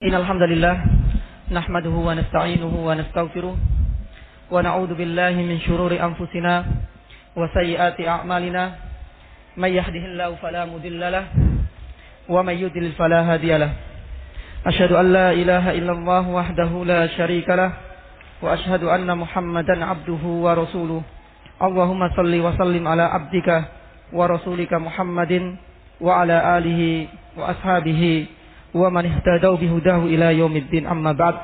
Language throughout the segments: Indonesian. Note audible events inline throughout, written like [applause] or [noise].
إن الحمد لله نحمده ونستعينه ونستغفره ونعوذ بالله من شرور أنفسنا وسيئات أعمالنا. من يهده الله فلا مضل له ومن يضلل فلا هادي له. أشهد أن لا إله إلا الله وحده لا شريك له وأشهد أن محمدا عبده ورسوله. اللهم صل وسلم على عبدك ورسولك محمد وعلى آله وأصحابه ومن اهتدوا بهداه إلى يوم الدين أما بعد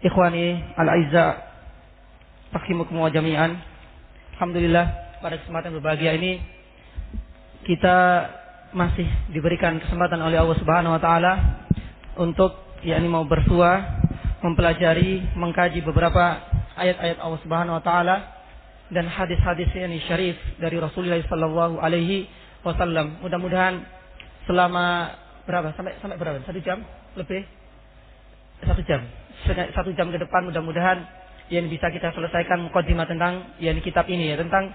Ikhwani al-Aiza Rahimukum wa jami'an Alhamdulillah pada kesempatan berbahagia ini Kita masih diberikan kesempatan oleh Allah Subhanahu Wa Taala Untuk yakni mau bersua Mempelajari, mengkaji beberapa ayat-ayat Allah Subhanahu Wa Taala Dan hadis-hadis yang syarif dari Rasulullah Sallallahu Alaihi Wasallam Mudah-mudahan selama berapa? Sampai sampai berapa? Satu jam? Lebih? Satu jam. Satu jam ke depan mudah-mudahan yang bisa kita selesaikan mukadimah tentang yang kitab ini ya. Tentang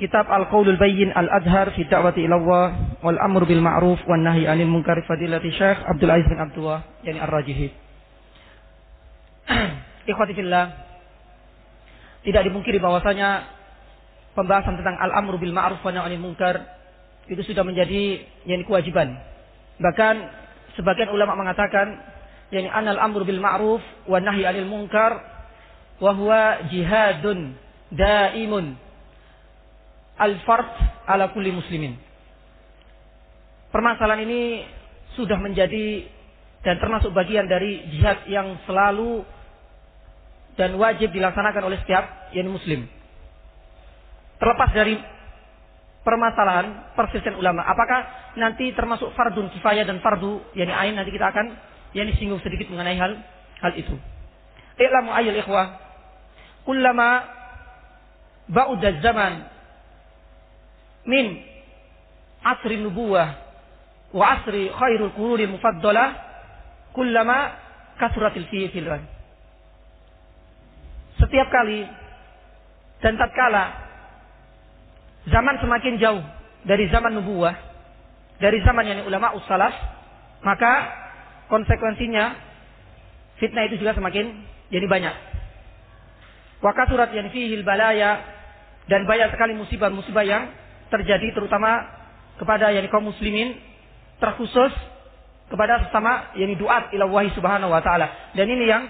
kitab Al-Qaulul Bayyin Al-Adhar fi Da'wati ila Allah wal Amr bil Ma'ruf wan Nahi 'anil Munkar Fadilati Syekh Abdul Aziz bin Abdullah yani Ar-Rajihi. [clears throat] Ikhwati fillah tidak dimungkiri bahwasanya pembahasan tentang Al-Amr bil Ma'ruf wan Nahi 'anil Munkar itu sudah menjadi yang kewajiban Bahkan sebagian ulama mengatakan yakni anal amru bil ma'ruf wa nahyi 'anil munkar wa huwa jihadun daimun al fard ala kulli muslimin. Permasalahan ini sudah menjadi dan termasuk bagian dari jihad yang selalu dan wajib dilaksanakan oleh setiap yang muslim. Terlepas dari permasalahan persisten ulama. Apakah nanti termasuk fardun kifayah dan fardu yani ain nanti kita akan yani singgung sedikit mengenai hal hal itu. I'lamu ayyul ikhwah kullama ba'da zaman min asri nubuwah wa asri khairul quruni mufaddalah kullama kasuratil fi'il Setiap kali dan tatkala zaman semakin jauh dari zaman nubuah, dari zaman yang ulama usalaf, maka konsekuensinya fitnah itu juga semakin jadi banyak. Waka surat yang fihil balaya dan banyak sekali musibah-musibah yang terjadi terutama kepada yang kaum muslimin terkhusus kepada sesama yang duat ila wahi subhanahu wa taala. Dan ini yang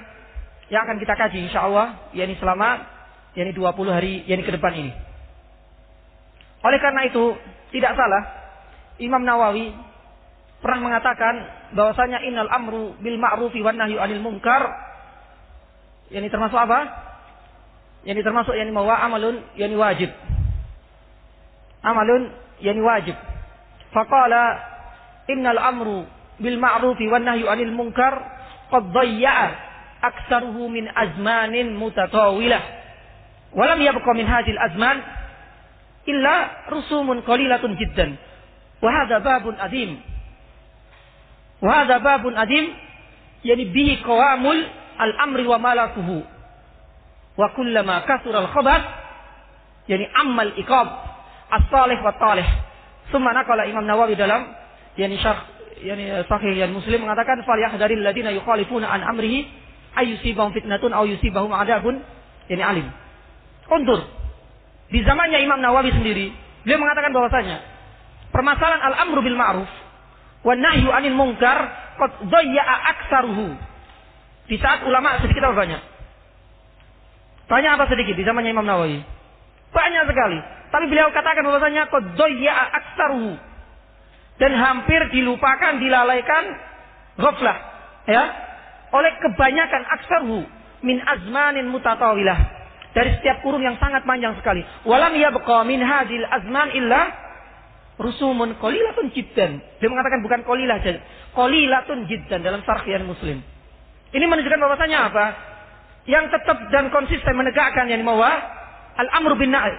yang akan kita kaji insyaallah yakni selama yakni 20 hari yakni ke depan ini. Oleh karena itu, tidak salah Imam Nawawi pernah mengatakan bahwasanya innal amru bil ma'rufi wan nahyu 'anil munkar ini termasuk apa? Ini termasuk yang mawa amalun yang wajib. Amalun yang wajib. Faqala innal amru bil ma'rufi wan nahyu 'anil munkar qad dhayya'a aktsaruhu min azmanin mutatawilah. Walam yabqa min hadhil azman illa rusumun qalilatun jiddan. Wa hadha babun adim. Wa hadha babun adim yani bihi qawamul al-amri wa malakuhu. Wa kullama kasura al-khabath yani ammal iqab as-salih wa talih. Summa naqala Imam Nawawi dalam yani syarh yani sahih yang Muslim mengatakan fal yahdharil ladina yukhalifuna an amrihi ayyusibahum fitnatun aw yusibahum adabun yani alim. Undur di zamannya Imam Nawawi sendiri, beliau mengatakan bahwasanya permasalahan al-amru bil ma'ruf wa nahyu 'anil munkar qad dhayya'a aktsaruhu. Di saat ulama sedikit atau banyak? Banyak apa sedikit di zamannya Imam Nawawi? Banyak sekali. Tapi beliau katakan bahwasanya qad dhayya'a aktsaruhu. Dan hampir dilupakan, dilalaikan ghaflah, ya, oleh kebanyakan aktsaruhu min azmanin mutatawilah dari setiap kurun yang sangat panjang sekali. Walam yabqa min hadil azman illa rusumun qalilatun jiddan. Dia mengatakan bukan qalilah saja. Qalilatun jiddan dalam sarhian Muslim. Ini menunjukkan bahwasanya apa? Yang tetap dan konsisten menegakkan yang mawa al-amru bin na'i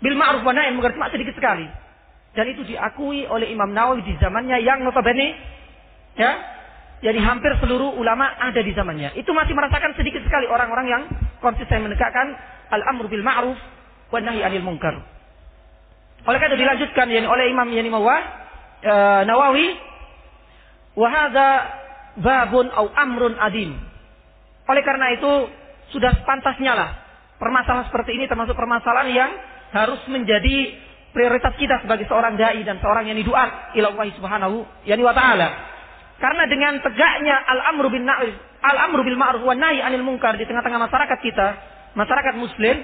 bil ma'ruf wa munkar cuma sedikit sekali. Dan itu diakui oleh Imam Nawawi di zamannya yang notabene ya jadi hampir seluruh ulama ada di zamannya. Itu masih merasakan sedikit sekali orang-orang yang konsisten menegakkan al-amru bil ma'ruf wa nahi 'anil munkar. Oleh karena dilanjutkan yani oleh Imam Yani Mawah e, Nawawi Wahada babun au amrun adim. Oleh karena itu sudah pantasnya lah permasalahan seperti ini termasuk permasalahan yang harus menjadi prioritas kita sebagai seorang dai dan seorang yang diduat ila Allah Subhanahu yani wa taala. Karena dengan tegaknya al-amru bin na'if, al-amru bil ma'ruf wa nahi anil munkar di tengah-tengah masyarakat kita, masyarakat muslim,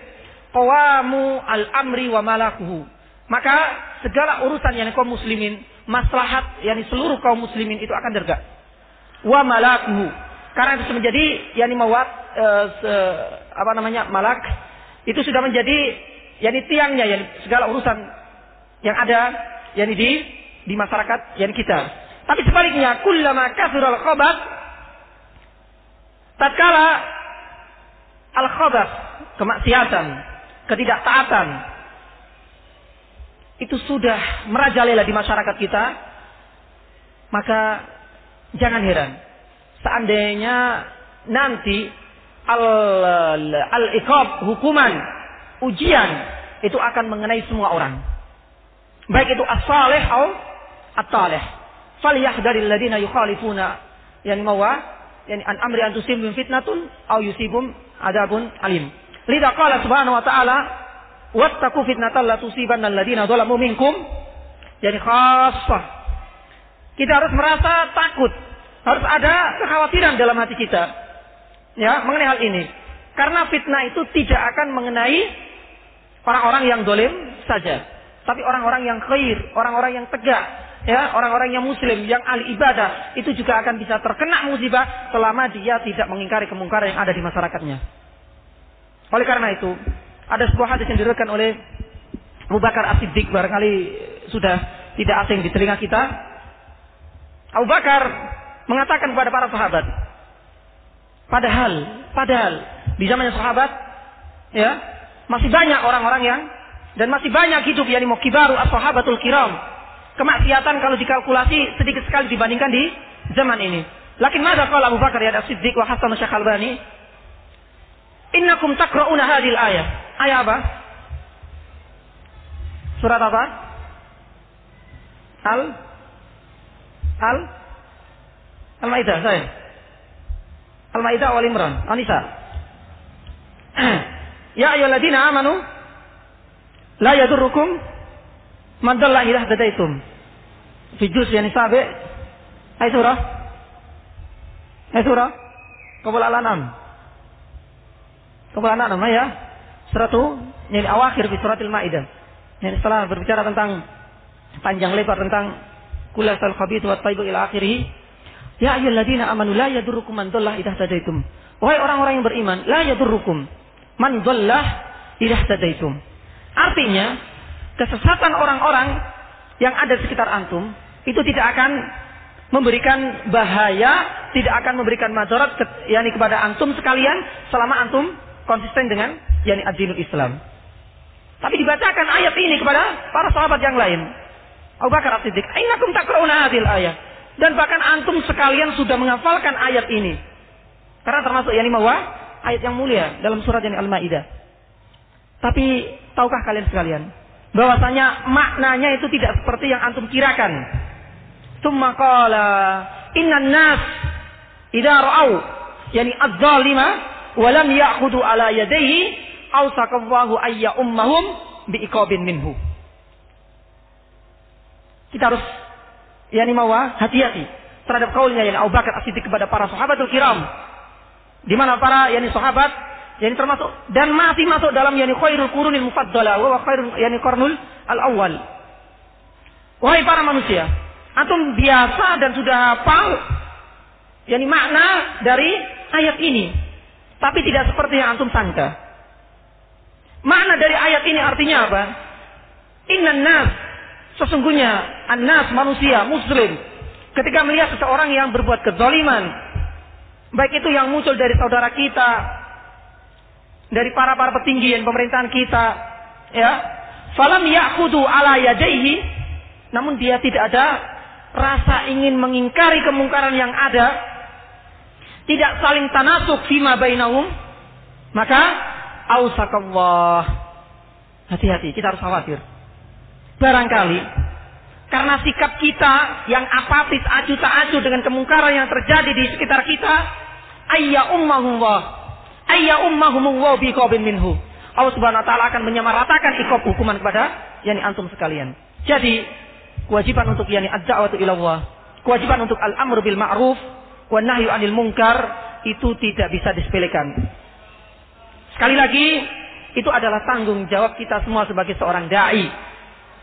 qawamu al-amri wa malakuhu. Maka segala urusan yang kaum muslimin, maslahat yakni seluruh kaum muslimin itu akan tergak. Wa malakuhu. Karena itu menjadi yakni mawat e, se, apa namanya malak itu sudah menjadi yakni tiangnya yakni segala urusan yang ada yakni di di masyarakat yakni kita. Tapi sebaliknya, kullama al khobat, tatkala al khobat, kemaksiatan, ketidaktaatan, itu sudah merajalela di masyarakat kita, maka jangan heran. Seandainya nanti al al hukuman ujian itu akan mengenai semua orang. Baik itu as-salih atau at-talih falyahdharil ladina yukhalifuna yani mawa yani an amri an tusibum fitnatun au yusibum adabun alim. Lidha qala subhanahu wa ta'ala wattaqu fitnatal la tusibanna alladina dhalamu minkum yani khassah. Kita harus merasa takut, harus ada kekhawatiran dalam hati kita ya mengenai hal ini. Karena fitnah itu tidak akan mengenai orang-orang yang dolim saja, tapi orang-orang yang khair, orang-orang yang tegak, ya orang-orang yang muslim yang ahli ibadah itu juga akan bisa terkena musibah selama dia tidak mengingkari kemungkaran yang ada di masyarakatnya. Oleh karena itu, ada sebuah hadis yang diriwayatkan oleh Abu Bakar As-Siddiq barangkali sudah tidak asing di telinga kita. Abu Bakar mengatakan kepada para sahabat, padahal, padahal di zamannya sahabat, ya masih banyak orang-orang yang dan masih banyak hidup yang mau as-sahabatul kiram kemaksiatan kalau dikalkulasi sedikit sekali dibandingkan di zaman ini. Lakin mada qala Abu Bakar ya Siddiq wa Hasan Syekh Albani? Innakum takra'una hadhil ayat. Ayat apa? Surat apa? Al Al Al-Maidah saya. Al-Maidah wal Imran. Anisa. [clears throat] ya ayyuhalladzina amanu la yadurrukum man dalla ila hadaitum fi juz yani sabi ay surah? Ay surah? Qabla al-anam qabla al-anam ya. Suratu yani awakhir fi suratil maidah. Yani setelah berbicara tentang panjang lebar tentang kulasal khabith wa taibu ila akhirih. Ya ayyuhalladzina amanu la yadurrukum man dalla idza hadaitum wahai orang-orang yang beriman la yadurrukum man dalla idza hadaitum artinya kesesatan orang-orang yang ada di sekitar antum itu tidak akan memberikan bahaya, tidak akan memberikan madarat ke, yakni kepada antum sekalian selama antum konsisten dengan yakni ad Islam. Tapi dibacakan ayat ini kepada para sahabat yang lain. Abu Bakar As-Siddiq, "Innakum takra'una hadhil ayat." Dan bahkan antum sekalian sudah menghafalkan ayat ini. Karena termasuk yakni mawa ayat yang mulia dalam surat yang Al-Maidah. Tapi tahukah kalian sekalian bahwasanya maknanya itu tidak seperti yang antum kirakan. Tsumma qala innan nas idza ra'au yani adz-zalima wa lam ya'khudhu ala yadayhi aw sakallahu ayya ummahum biiqabin minhu. Kita harus yani mawa hati-hati terhadap kaulnya yang Abu Bakar As-Siddiq kepada para sahabatul kiram. Di mana para yani sahabat yani termasuk dan masih masuk dalam yani khairul qurunil mufaddalah wa khairul yani qarnul al-awwal. Wahai para manusia, antum biasa dan sudah hafal yani makna dari ayat ini. Tapi tidak seperti yang antum sangka. Makna dari ayat ini artinya apa? Innan nas sesungguhnya an-nas manusia muslim ketika melihat seseorang yang berbuat kezaliman baik itu yang muncul dari saudara kita dari para para petinggi dan pemerintahan kita ya. Falam yaqudu ala yadaihi namun dia tidak ada rasa ingin mengingkari kemungkaran yang ada. Tidak saling tanasuk fima bainahum. Maka ausakallah. Hati-hati kita harus khawatir. Barangkali Karena sikap kita yang apatis, acu tak acu dengan kemungkaran yang terjadi di sekitar kita, ayya ummahumullah, ayya ummahumullah biqabin minhu. Allah Subhanahu wa taala akan menyamaratakan ikop hukuman kepada yani antum sekalian. Jadi, kewajiban untuk yani ad-da'watu ila Allah, kewajiban untuk al-amr bil ma'ruf wa nahyu 'anil munkar itu tidak bisa disepelekan. Sekali lagi, itu adalah tanggung jawab kita semua sebagai seorang dai.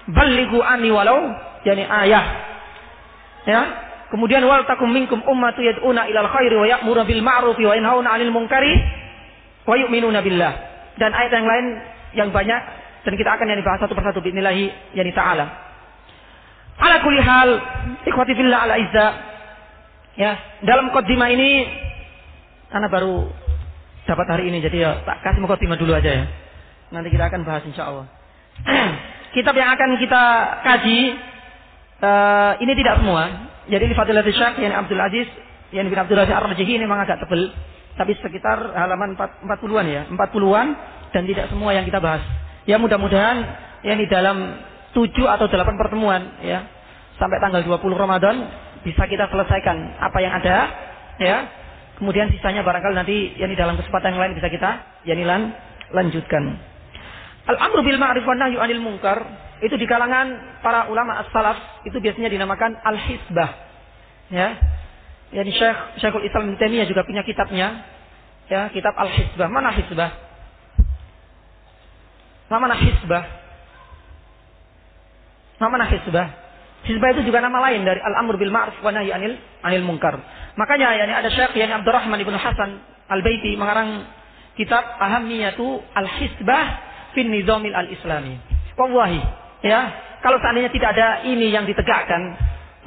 Balighu ani walau yani ayah. Ya. Kemudian wal takum minkum ummatu yad'una ilal khairi wa ya'muru bil ma'ruf wa yanhauna 'anil munkari wa yu'minuna billah. Dan ayat yang lain yang banyak dan kita akan yang dibahas satu persatu bismillahi yani ta'ala. Ala kulli hal ikhwati fillah ala izza. Ya, dalam qaddimah ini karena baru dapat hari ini jadi ya tak kasih mukaddimah dulu aja ya. Nanti kita akan bahas insyaallah. [clears throat] Kitab yang akan kita kaji uh, ini tidak semua. Jadi di Fadilatul Syekh yang Abdul Aziz yang bin Abdul Aziz Ar-Rajihi ini memang agak tebel, tapi sekitar halaman 40-an ya, 40-an dan tidak semua yang kita bahas. Ya mudah-mudahan ya di dalam 7 atau 8 pertemuan ya sampai tanggal 20 Ramadan bisa kita selesaikan apa yang ada ya. Kemudian sisanya barangkali nanti yang di dalam kesempatan yang lain bisa kita yani lan, lanjutkan. Al-amru bil ma'ruf wa nahyu 'anil munkar itu di kalangan para ulama as-salaf itu biasanya dinamakan al-hisbah. Ya. Yani Syekh Syekhul Islam Ibnu Taimiyah juga punya kitabnya. Ya, kitab al-hisbah. Mana hisbah? Mana hisbah? Mana hisbah? Hisbah itu juga nama lain dari al-amr bil ma'ruf wa nahi anil anil munkar. Makanya yani ada Syekh yang Abdurrahman Ibnu Hasan Al-Baiti mengarang kitab Ahamiyatu Al-Hisbah fin Nizamil Al-Islami. Wallahi, Ya, kalau seandainya tidak ada ini yang ditegakkan,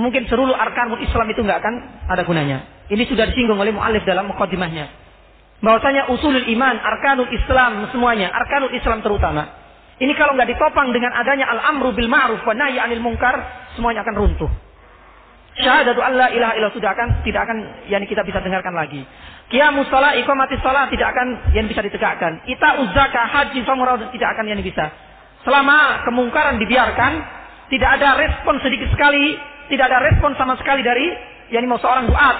mungkin seluruh arkanul Islam itu nggak akan ada gunanya. Ini sudah disinggung oleh mu'alif dalam mukaddimahnya. Bahwasanya usulul iman, arkanul Islam semuanya, arkanul Islam terutama. Ini kalau nggak ditopang dengan adanya al-amru bil ma'ruf wa nahyi anil munkar, semuanya akan runtuh. Syahadatu Allah ilaha illallah sudah akan tidak akan yang kita bisa dengarkan lagi. Qiyamus shalah, iqamatis shalah tidak akan yang bisa ditegakkan. Ita uzzaka, haji, famurah tidak akan yang bisa. Selama kemungkaran dibiarkan, tidak ada respon sedikit sekali, tidak ada respon sama sekali dari yang mau seorang doa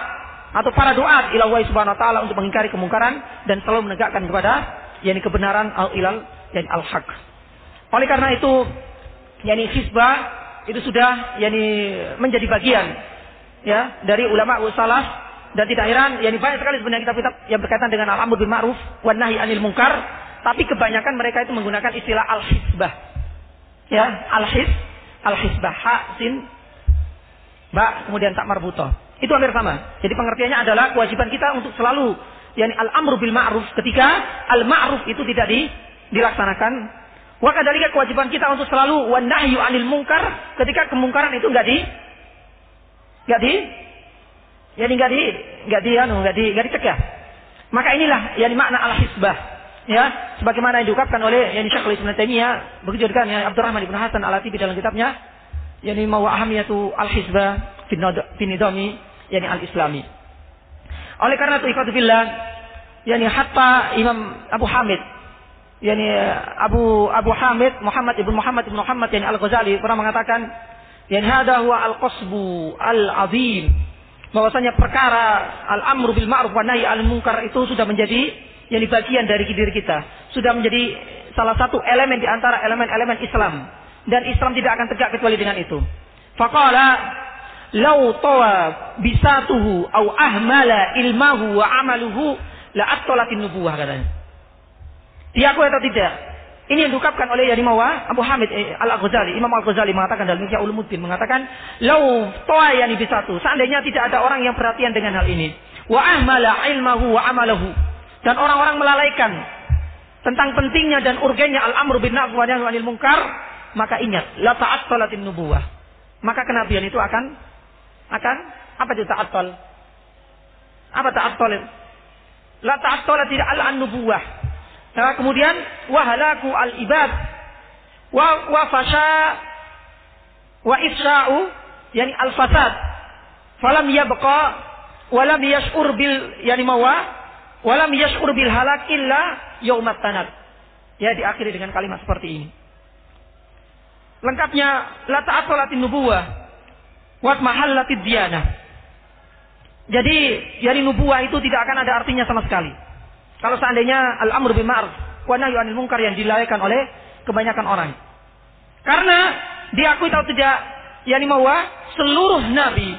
atau para doa ila Allah Subhanahu wa taala untuk mengingkari kemungkaran dan selalu menegakkan kepada yakni kebenaran al ilal dan al haq. Oleh karena itu, yakni hisbah itu sudah yakni menjadi bagian ya dari ulama salaf dan tidak heran yakni banyak sekali sebenarnya kitab-kitab yang berkaitan dengan al-amr bil ma'ruf wan nahi anil munkar tapi kebanyakan mereka itu menggunakan istilah al-hisbah. Ya, al-his, al-hisbah, ha, sin, ba, kemudian tak marbuto. Itu hampir sama. Jadi pengertiannya adalah kewajiban kita untuk selalu yakni al-amru bil ma'ruf ketika al-ma'ruf itu tidak di, dilaksanakan. Wa kadalika kewajiban kita untuk selalu wan nahyu anil munkar ketika kemungkaran itu enggak di enggak di yani enggak di enggak di anu enggak di enggak dicegah. Maka inilah yani makna al-hisbah ya sebagaimana yang diungkapkan oleh yang Syekh Islam Taimiyah begitu juga ya Abdurrahman bin Hasan Al-Atibi dalam kitabnya yakni mawa ahamiyatu al-hizbah fi nidami yakni al-islami. Oleh karena itu ikhwatu billah yakni hatta Imam Abu Hamid yakni Abu Abu Hamid Muhammad ibn Muhammad ibn Muhammad yakni Al-Ghazali pernah mengatakan yakni hada huwa al-qasbu al-azim bahwasanya perkara al-amru bil ma'ruf wa nahi al munkar itu sudah menjadi yang bagian dari diri kita. Sudah menjadi salah satu elemen di antara elemen-elemen Islam. Dan Islam tidak akan tegak kecuali dengan itu. Faqala lau tawa bisatuhu au ahmala ilmahu wa amaluhu la attolatin nubuwah katanya. Diakui atau tidak? Ini yang diungkapkan oleh Yarimawa Abu Hamid eh, Al-Ghazali. Imam Al-Ghazali mengatakan dalam Ihya Ulumuddin mengatakan, "Lau tawa yani bisatu." Seandainya tidak ada orang yang perhatian dengan hal ini. Wa ahmala ilmahu wa amalahu dan orang-orang melalaikan tentang pentingnya dan urgennya al-amru bin ma'ruf wa anil munkar, maka ingat, la ta'attalatin nubuwah. Maka kenabian itu akan akan apa itu ta'attal? Apa ta'attal? La ta'attala tidak al nubuwah. Nah, kemudian wahalaku al-ibad wa wa fasha wa ifsha'u yani al-fasad. Falam yabqa wa lam yash'ur bil yani mawa Walam yashkur bil halak illa yaumat tanat. Ya diakhiri dengan kalimat seperti ini. Lengkapnya la ta'attalatin nubuwah wa mahallatid diyanah. Jadi, jadi nubuah itu tidak akan ada artinya sama sekali. Kalau seandainya al-amr bil ma'ruf wa nahyu anil munkar yang dilalaikan oleh kebanyakan orang. Karena diakui atau tidak, yakni bahwa seluruh nabi,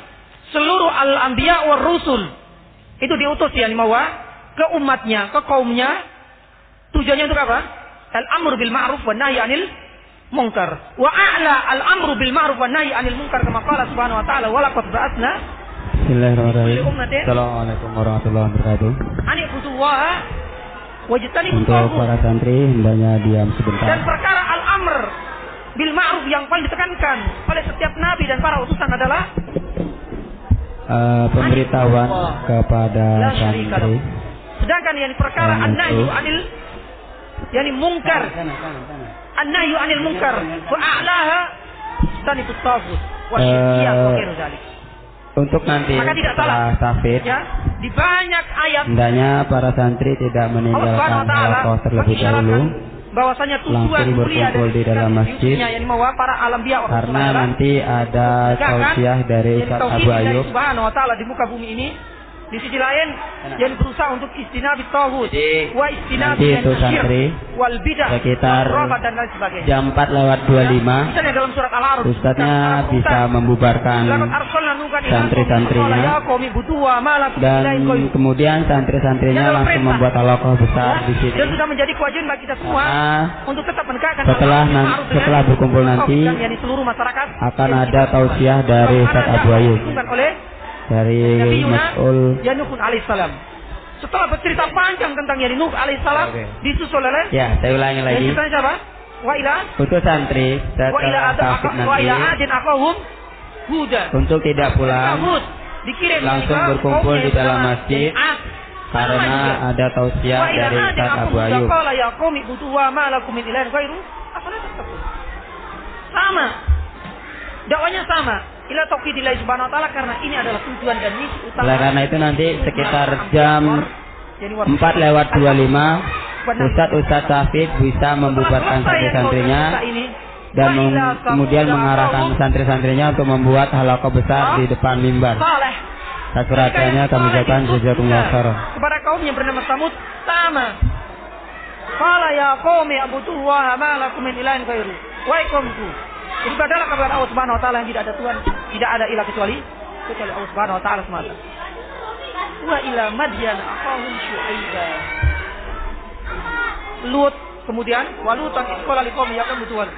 seluruh al-anbiya wa rusul itu diutus yakni bahwa ke umatnya, ke kaumnya. Tujuannya untuk apa? Al-amr bil ma'ruf wa nahyu anil munkar. Wa a'la al-amru bil ma'ruf wa nahyi 'anil munkar kama qala subhanahu wa ta'ala wa laqad ba'atsna Bismillahirrahmanirrahim. Assalamualaikum warahmatullahi wabarakatuh. Ani butuwaha wajtanibu Untuk para santri hendaknya diam sebentar. Dan perkara al-amr bil ma'ruf yang paling ditekankan oleh setiap nabi dan para utusan adalah uh, pemberitahuan kepada santri. Sedangkan yang perkara an-nahyu 'anil yani mungkar an-nahyu 'anil munkar. Wa a'laha. Tanibut taghut wa syirkiyah wa ghairu dzalik. Untuk nanti Maka tidak salah. tafid, Ya, di banyak ayat hendaknya para santri tidak meninggalkan halaqah terlebih dahulu. bahwasanya tujuan langsung mulia dari di dalam masjid. yang para alam biya orang karena nanti ada tausiah dari Ustaz Abu Ayub. Subhanahu wa taala di muka bumi ini di sisi lain yang berusaha untuk istinabi tauhid wa istinabi nanti itu santri wal bidah sekitar dan lain sebagainya. jam 4 lewat 25 Misalnya dalam surat Al-Araf. Ustadznya dalam bisa membubarkan "Laqad arsalna nuhan ila santri-santrinya. ya dan ilahin qayyum." kemudian santri-santrinya dalam langsung membuat halaqah besar Ya, di sini. Dan sudah menjadi kewajiban bagi kita semua untuk tetap menegakkan setelah nan- setelah berkumpul nanti, dan yakni seluruh masyarakat. akan ada tausiah dari Ustaz Abu Ayub dari Nabi Yunus Mas'ul Yanukun alaihissalam. Setelah bercerita panjang tentang Yani Nuh alaihissalam Oke. disusul oleh ya saya ulangi yang lagi ceritanya siapa? Wa ila untuk santri wa ila adam wa ila adin akahum huda. untuk tidak pulang Hud dikirim langsung berkumpul di dalam yang masjid karena ada tausiah dari Ustaz Abu Ayub ya. Sama. Dakwanya sama. Ila tauhidillah subhanahu wa taala karena ini adalah tujuan dan misi utama. Oleh karena itu nanti sekitar jam Jadi war- 4 lewat 25 Benar. Ustadz Ustadz Safid bisa membubarkan santri-santrinya dan kemudian mengarahkan santri-santrinya untuk membuat halaqah besar di depan mimbar. Raganya kami ucapkan jazakumullah khairan. Kepada kaum yang bernama Samud sama. Qala ya qaumi abudullaha ma lakum min ilahin ghairu. Ibadahlah kepada Allah Subhanahu wa taala yang tidak ada Tuhan, tidak ada ilah kecuali kecuali Allah Subhanahu wa taala semata. Wa ila madyan aqahum syu'aiba. Lut kemudian walutan sekolah liqaumi yaqum Tuhan.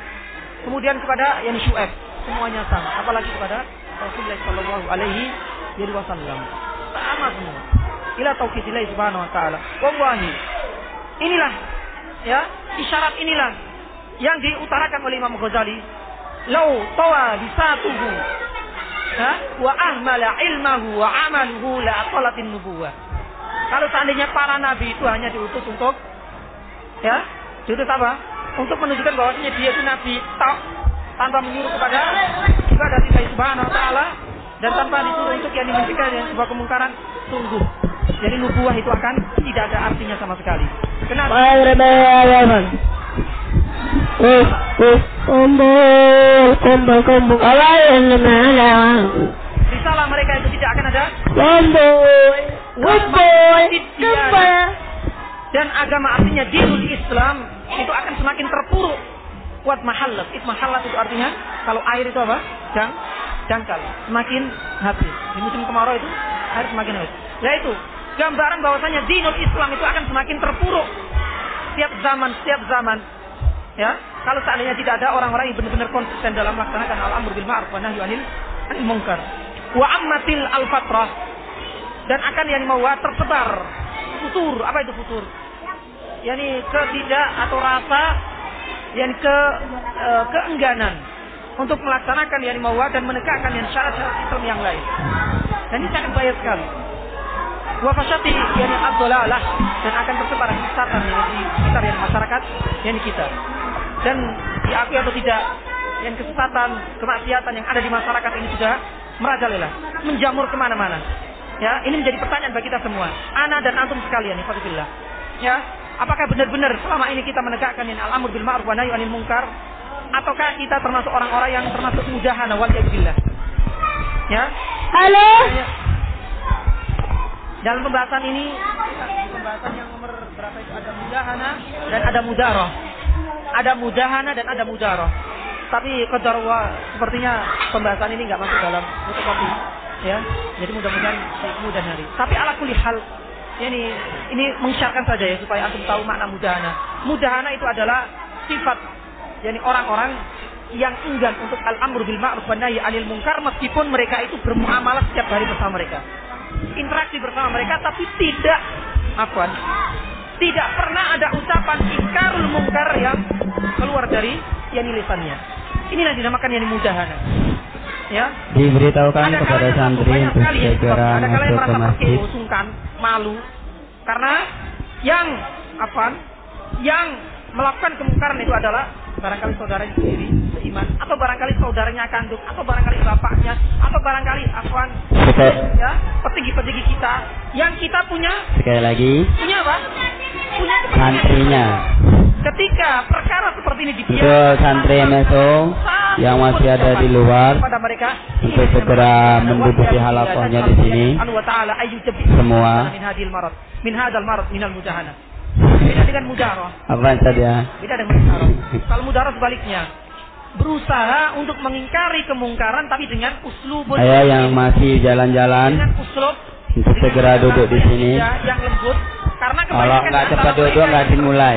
Kemudian kepada yang Syuaib semuanya sama, apalagi kepada Rasulullah sallallahu alaihi wasallam. Sama semua. Ila tauhidillah subhanahu wa taala. Wallahi. Inilah ya, isyarat inilah yang diutarakan oleh Imam Ghazali. Lau tawa bisatuhu wa ahmala ilmahu wa amaluhu la aqalatin nubuwah. Kalau seandainya para nabi itu hanya diutus untuk ya, diutus apa? Untuk menunjukkan bahwasanya dia itu nabi tok tanpa menyuruh kepada ibadah Allah Subhanahu wa taala dan tanpa disuruh untuk yang mencegah yang sebuah kemungkaran sungguh. Jadi nubuah itu akan tidak ada artinya sama sekali. Kenapa? Uh, uh, kumpul, kumpul, kumpul. Malam. Risalah mereka itu tidak akan ada Kumpul, kumpul, kumpul. dan agama artinya dinul Islam itu akan semakin terpuruk. Kuat mahallat, it mahallat itu artinya kalau air itu apa? Jang, jangkal, semakin habis. Di musim kemarau itu air semakin habis. Yaitu gambaran bahwasanya dinul Islam itu akan semakin terpuruk setiap zaman, setiap zaman. Ya, kalau seandainya tidak ada orang-orang yang benar-benar konsisten dalam melaksanakan al-amr bil ma'ruf wa nahyu anil anil munkar. Wa ammatil al-fatrah dan akan yang mau tersebar. Futur apa itu futur? Yakni ketidak atau rasa yang ke e, keengganan untuk melaksanakan yang mau dan menegakkan yang syarat-syarat Islam yang lain. Dan ini sangat bahaya sekali wa fasyati yani ad-dhalalah dan akan tersebar kesesatan yang di sekitar yang masyarakat yang kita dan diakui atau tidak yang kesesatan kemaksiatan yang ada di masyarakat ini sudah merajalela menjamur ke mana-mana Ya, ini menjadi pertanyaan bagi kita semua. Ana dan antum sekalian, ikhwatillah. Ya, apakah benar-benar selama ini kita menegakkan yang al-amr bil ma'ruf wa anil munkar? ataukah kita termasuk orang-orang yang termasuk mudahana waliyadillah? Ya. Halo. Dalam pembahasan ini pembahasan yang nomor berapa itu ada mudahana dan ada mudaroh. Ada mudahana dan ada mudaroh. Tapi kedarwa sepertinya pembahasan ini nggak masuk dalam fotokopi. Ya, jadi mudah-mudahan mudah hari. Tapi ala kulli hal ini ini mengisyaratkan saja ya supaya antum tahu makna mudahana. Mudahana itu adalah sifat yakni orang-orang yang enggan untuk al-amru bil ma'ruf wa nahi 'anil munkar meskipun mereka itu bermuamalah setiap hari bersama mereka. Interaksi bersama mereka tapi tidak apa? Tidak pernah ada ucapan ingkarul munkar yang keluar dari yang lisannya. Inilah dinamakan yang mudahana. Ya. Diberitahukan Ada kepada santri untuk segera masuk ke masjid. sungkan, malu karena yang apa? Yang melakukan kemungkaran itu adalah barangkali saudaranya sendiri seiman atau barangkali saudaranya kandung atau barangkali bapaknya? Atau barangkali afwan? Sekali, ya petinggi-petinggi kita. Yang kita punya? Sekali lagi, punya apa? Punya santrinya. Ketika perkara seperti ini Untuk dibiarkan santri MSO yang masih ada di luar mereka. untuk segera menduduki halakohnya di sini. Anu Semua. beda dengan mudarah Apa saja? beda dengan mudarah kalau mudarah sebaliknya berusaha untuk mengingkari kemungkaran tapi dengan uslubun Saya yang masih jalan-jalan dengan uslub untuk segera duduk di sini. yang lembut karena Kalau nggak di cepat duduk nggak dimulai.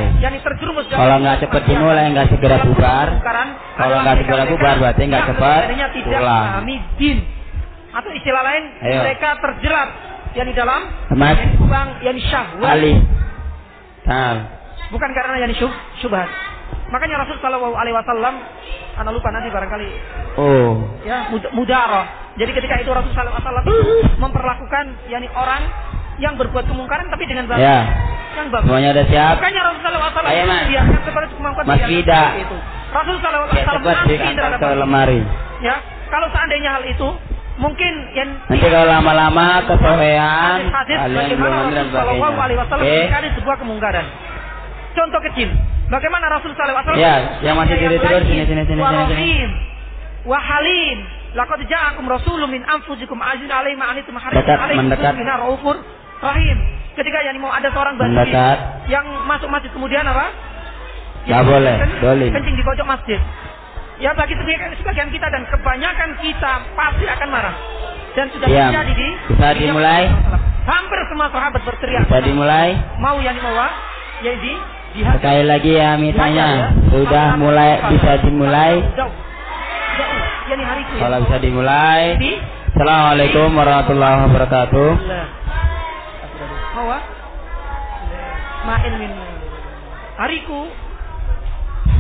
Kalau nggak cepat dimulai nggak segera bubar. Kalau nggak segera bubar berarti nggak cepat pulang. atau istilah lain Ayo. mereka terjerat yang di dalam Mas. yang kubang yang syahwat Ali. Tal. bukan karena yang syub, syubhat makanya Rasul Shallallahu Alaihi Wasallam anak lupa nanti barangkali Oh. ya mud mudaroh jadi ketika itu Rasul Shallallahu Alaihi Wasallam [coughs] memperlakukan yakni orang yang berbuat kemungkaran tapi dengan bahasa Ya. yang bagus Semuanya udah siap? Makanya Rasul Sallallahu Alaihi Wasallam Mas. membiarkan kepada kemampuan Mas seperti itu. Rasul Sallallahu Alaihi Ya Wasallam diangkat terhadap ke lemari. Ya, kalau seandainya hal itu mungkin yang Nanti kalau lama-lama kesorean, hadis kalian belum bagaimana dan Rasul Sallallahu Alaihi Wasallam mengingkari sebuah kemungkaran. Contoh kecil, bagaimana Rasul Wasallam Ya, yang masih tidur-tidur, lain, sini, sini, sini, sini, sini. rahim, wa halim laqad ja'akum rasulun min anfusikum azizun alaihi ma anitum harisun Dekat, alaihi mendekat. raufur rahim. Ketika yang mau ada seorang badui Mendekat. yang masuk masjid kemudian apa? Nggak boleh, dolim. Kencing di pojok masjid. Ya bagi sebagian, kita dan kebanyakan kita pasti akan marah. Dan sudah Diam. terjadi di Bisa di dimulai? Hampir semua sahabat berteriak. Bisa dimulai? Mau yang dibawa, ya di dihajar. Sekali lagi ya Dihajar, mitanya. ya. Sudah mulai bisa dimulai. Ya. Kalau bisa dimulai. Di Assalamualaikum warahmatullahi wabarakatuh. Mau ah? Ma'in min hariku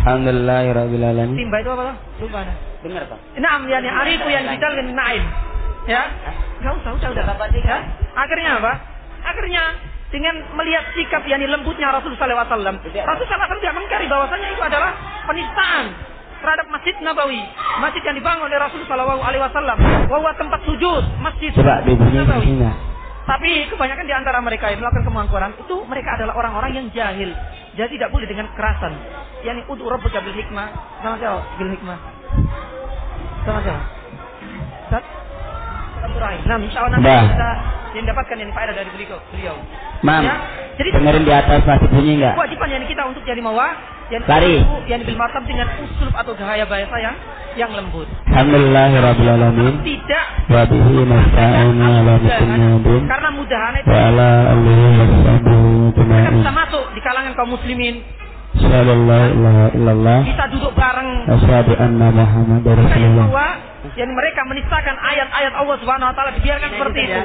Alhamdulillahirrahmanirrahim. timba itu apa tuh? Lupa nah. Dengar Pak. Naam, yani hariku yang bidal min na'im. Ya. Enggak usah, udah, udah. Ya. Akhirnya apa? Akhirnya dengan melihat sikap yang lembutnya Rasulullah SAW, Rasulullah SAW tidak mengkari bahwasanya itu adalah penistaan terhadap Masjid Nabawi, masjid yang dibangun oleh Rasulullah SAW, bahwa tempat sujud Masjid Coba Nabawi. Tapi kebanyakan di antara mereka yang melakukan kemungkaran itu mereka adalah orang-orang yang jahil. Jadi tidak boleh dengan kekerasan. Yani ud'u rabbaka bil hikmah. Sama jawab bil hikmah. Sama jawab. Ustaz? Nah, insya Allah nanti kita yang dapatkan yang faedah dari beliau. beliau. Mam, Ya. Jadi dengerin di atas masih bunyi nggak? kewajiban yang kita untuk jadi mawa yang Lari. yang bil martab dengan usul atau gaya bahasa yang yang lembut. Alhamdulillahirrahmanirrahim. Tidak Wa bihi nasta'inu ala muslimin karena mudahan itu wa ala alihi wa sahbihi mereka bisa masuk di kalangan kaum muslimin Sallallahu ilaha illallah. bisa duduk bareng Asyhadu anna Muhammadar Mereka yang Rasulullah. bahwa yang mereka menistakan ayat-ayat Allah Subhanahu wa taala dibiarkan seperti itu.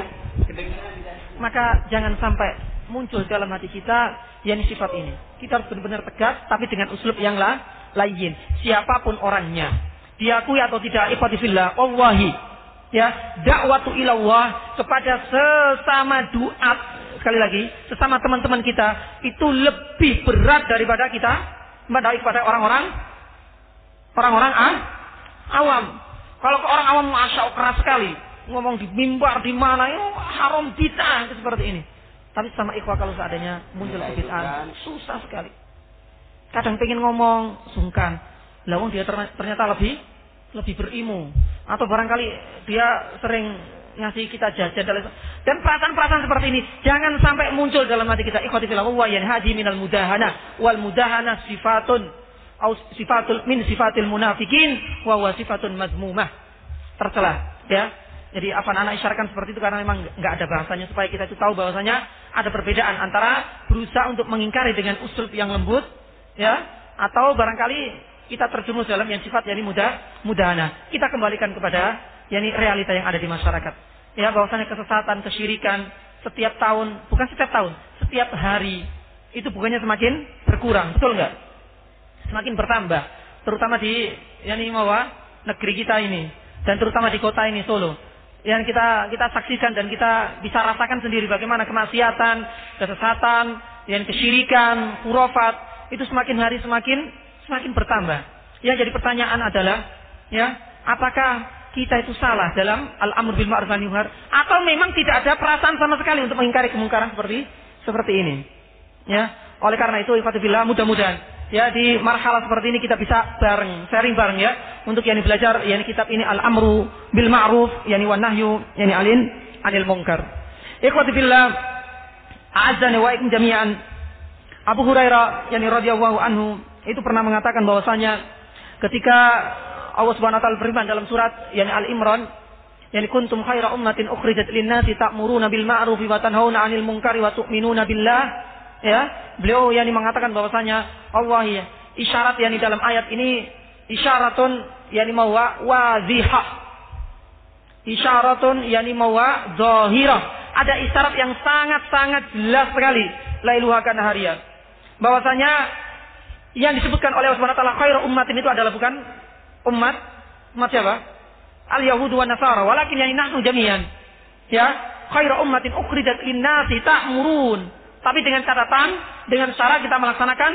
Maka jangan sampai muncul dalam hati kita yang sifat ini. Kita harus benar-benar tegas tapi dengan uslub yang lah, lain. Siapa pun orangnya, diakui atau tidak ikhwatifillah, Allahi ya, dakwatu ilallah kepada sesama duat sekali lagi, sesama teman-teman kita itu lebih berat daripada kita kepada orang-orang orang-orang ah, awam. Kalau ke orang awam masya Allah keras sekali, ngomong di mimbar di mana itu haram bid'ah itu seperti ini. Tapi sama ikhwah kalau seadanya muncul kebid'ahan, susah sekali. Kadang pengen ngomong sungkan, Lawang dia ternyata lebih lebih berilmu atau barangkali dia sering ngasih kita jajan dan perasaan-perasaan seperti ini jangan sampai muncul dalam hati kita. Ikhwati fillah wa yanhaji minal mudahana wal mudahana sifatun au sifatul min sifatil munafikin wa wa sifatun mazmumah. Tercela ya. Jadi apa anak isyaratkan seperti itu karena memang nggak ada bahasanya supaya kita itu tahu bahwasanya ada perbedaan antara berusaha untuk mengingkari dengan usul yang lembut ya atau barangkali kita terjumus dalam yang sifat yakni mudah mudahana. Kita kembalikan kepada yakni realita yang ada di masyarakat. Ya bahwasanya kesesatan, kesyirikan setiap tahun, bukan setiap tahun, setiap hari itu bukannya semakin berkurang, betul nggak? Semakin bertambah, terutama di yakni mawa negeri kita ini dan terutama di kota ini Solo yang kita kita saksikan dan kita bisa rasakan sendiri bagaimana kemaksiatan, kesesatan, yang kesyirikan, hurufat itu semakin hari semakin semakin bertambah. Yang jadi pertanyaan adalah, ya, apakah kita itu salah dalam al-amr bil ma'ruf nahi atau memang tidak ada perasaan sama sekali untuk mengingkari kemungkaran seperti seperti ini. Ya, oleh karena itu ikhwatibillah mudah-mudahan ya di marhalah seperti ini kita bisa bareng, sharing bareng ya untuk yang belajar yang kitab ini al-amru bil ma'ruf yani wan nahyu yani alin anil munkar. Ikhwati billah, a'azzani wa ikum jami'an. Abu Hurairah yani radhiyallahu anhu itu pernah mengatakan bahwasanya ketika Allah Subhanahu wa taala berfirman dalam surat yani Al-Imran yani kuntum khaira ummatin ukhrijat lin-nasi ta'muruna bil ma'ruf wa tanhauna 'anil munkari wa tu'minuna billah. Ya beliau yang mengatakan bahwasanya Allah ya isyarat yang dalam ayat ini isyaratun yang mawa wadhiha isyaratun yang mawa zahirah. Ada isyarat yang sangat-sangat jelas sekali lailuha kana hariya bahwasanya yang disebutkan oleh Allah SWT khairu ummatin itu adalah bukan umat umat siapa al yahudu wa nasara walakin yani nahnu jami'an ya khairu ummatin ukhrijat lin-nasi ta'murun tapi dengan catatan, dengan cara kita melaksanakan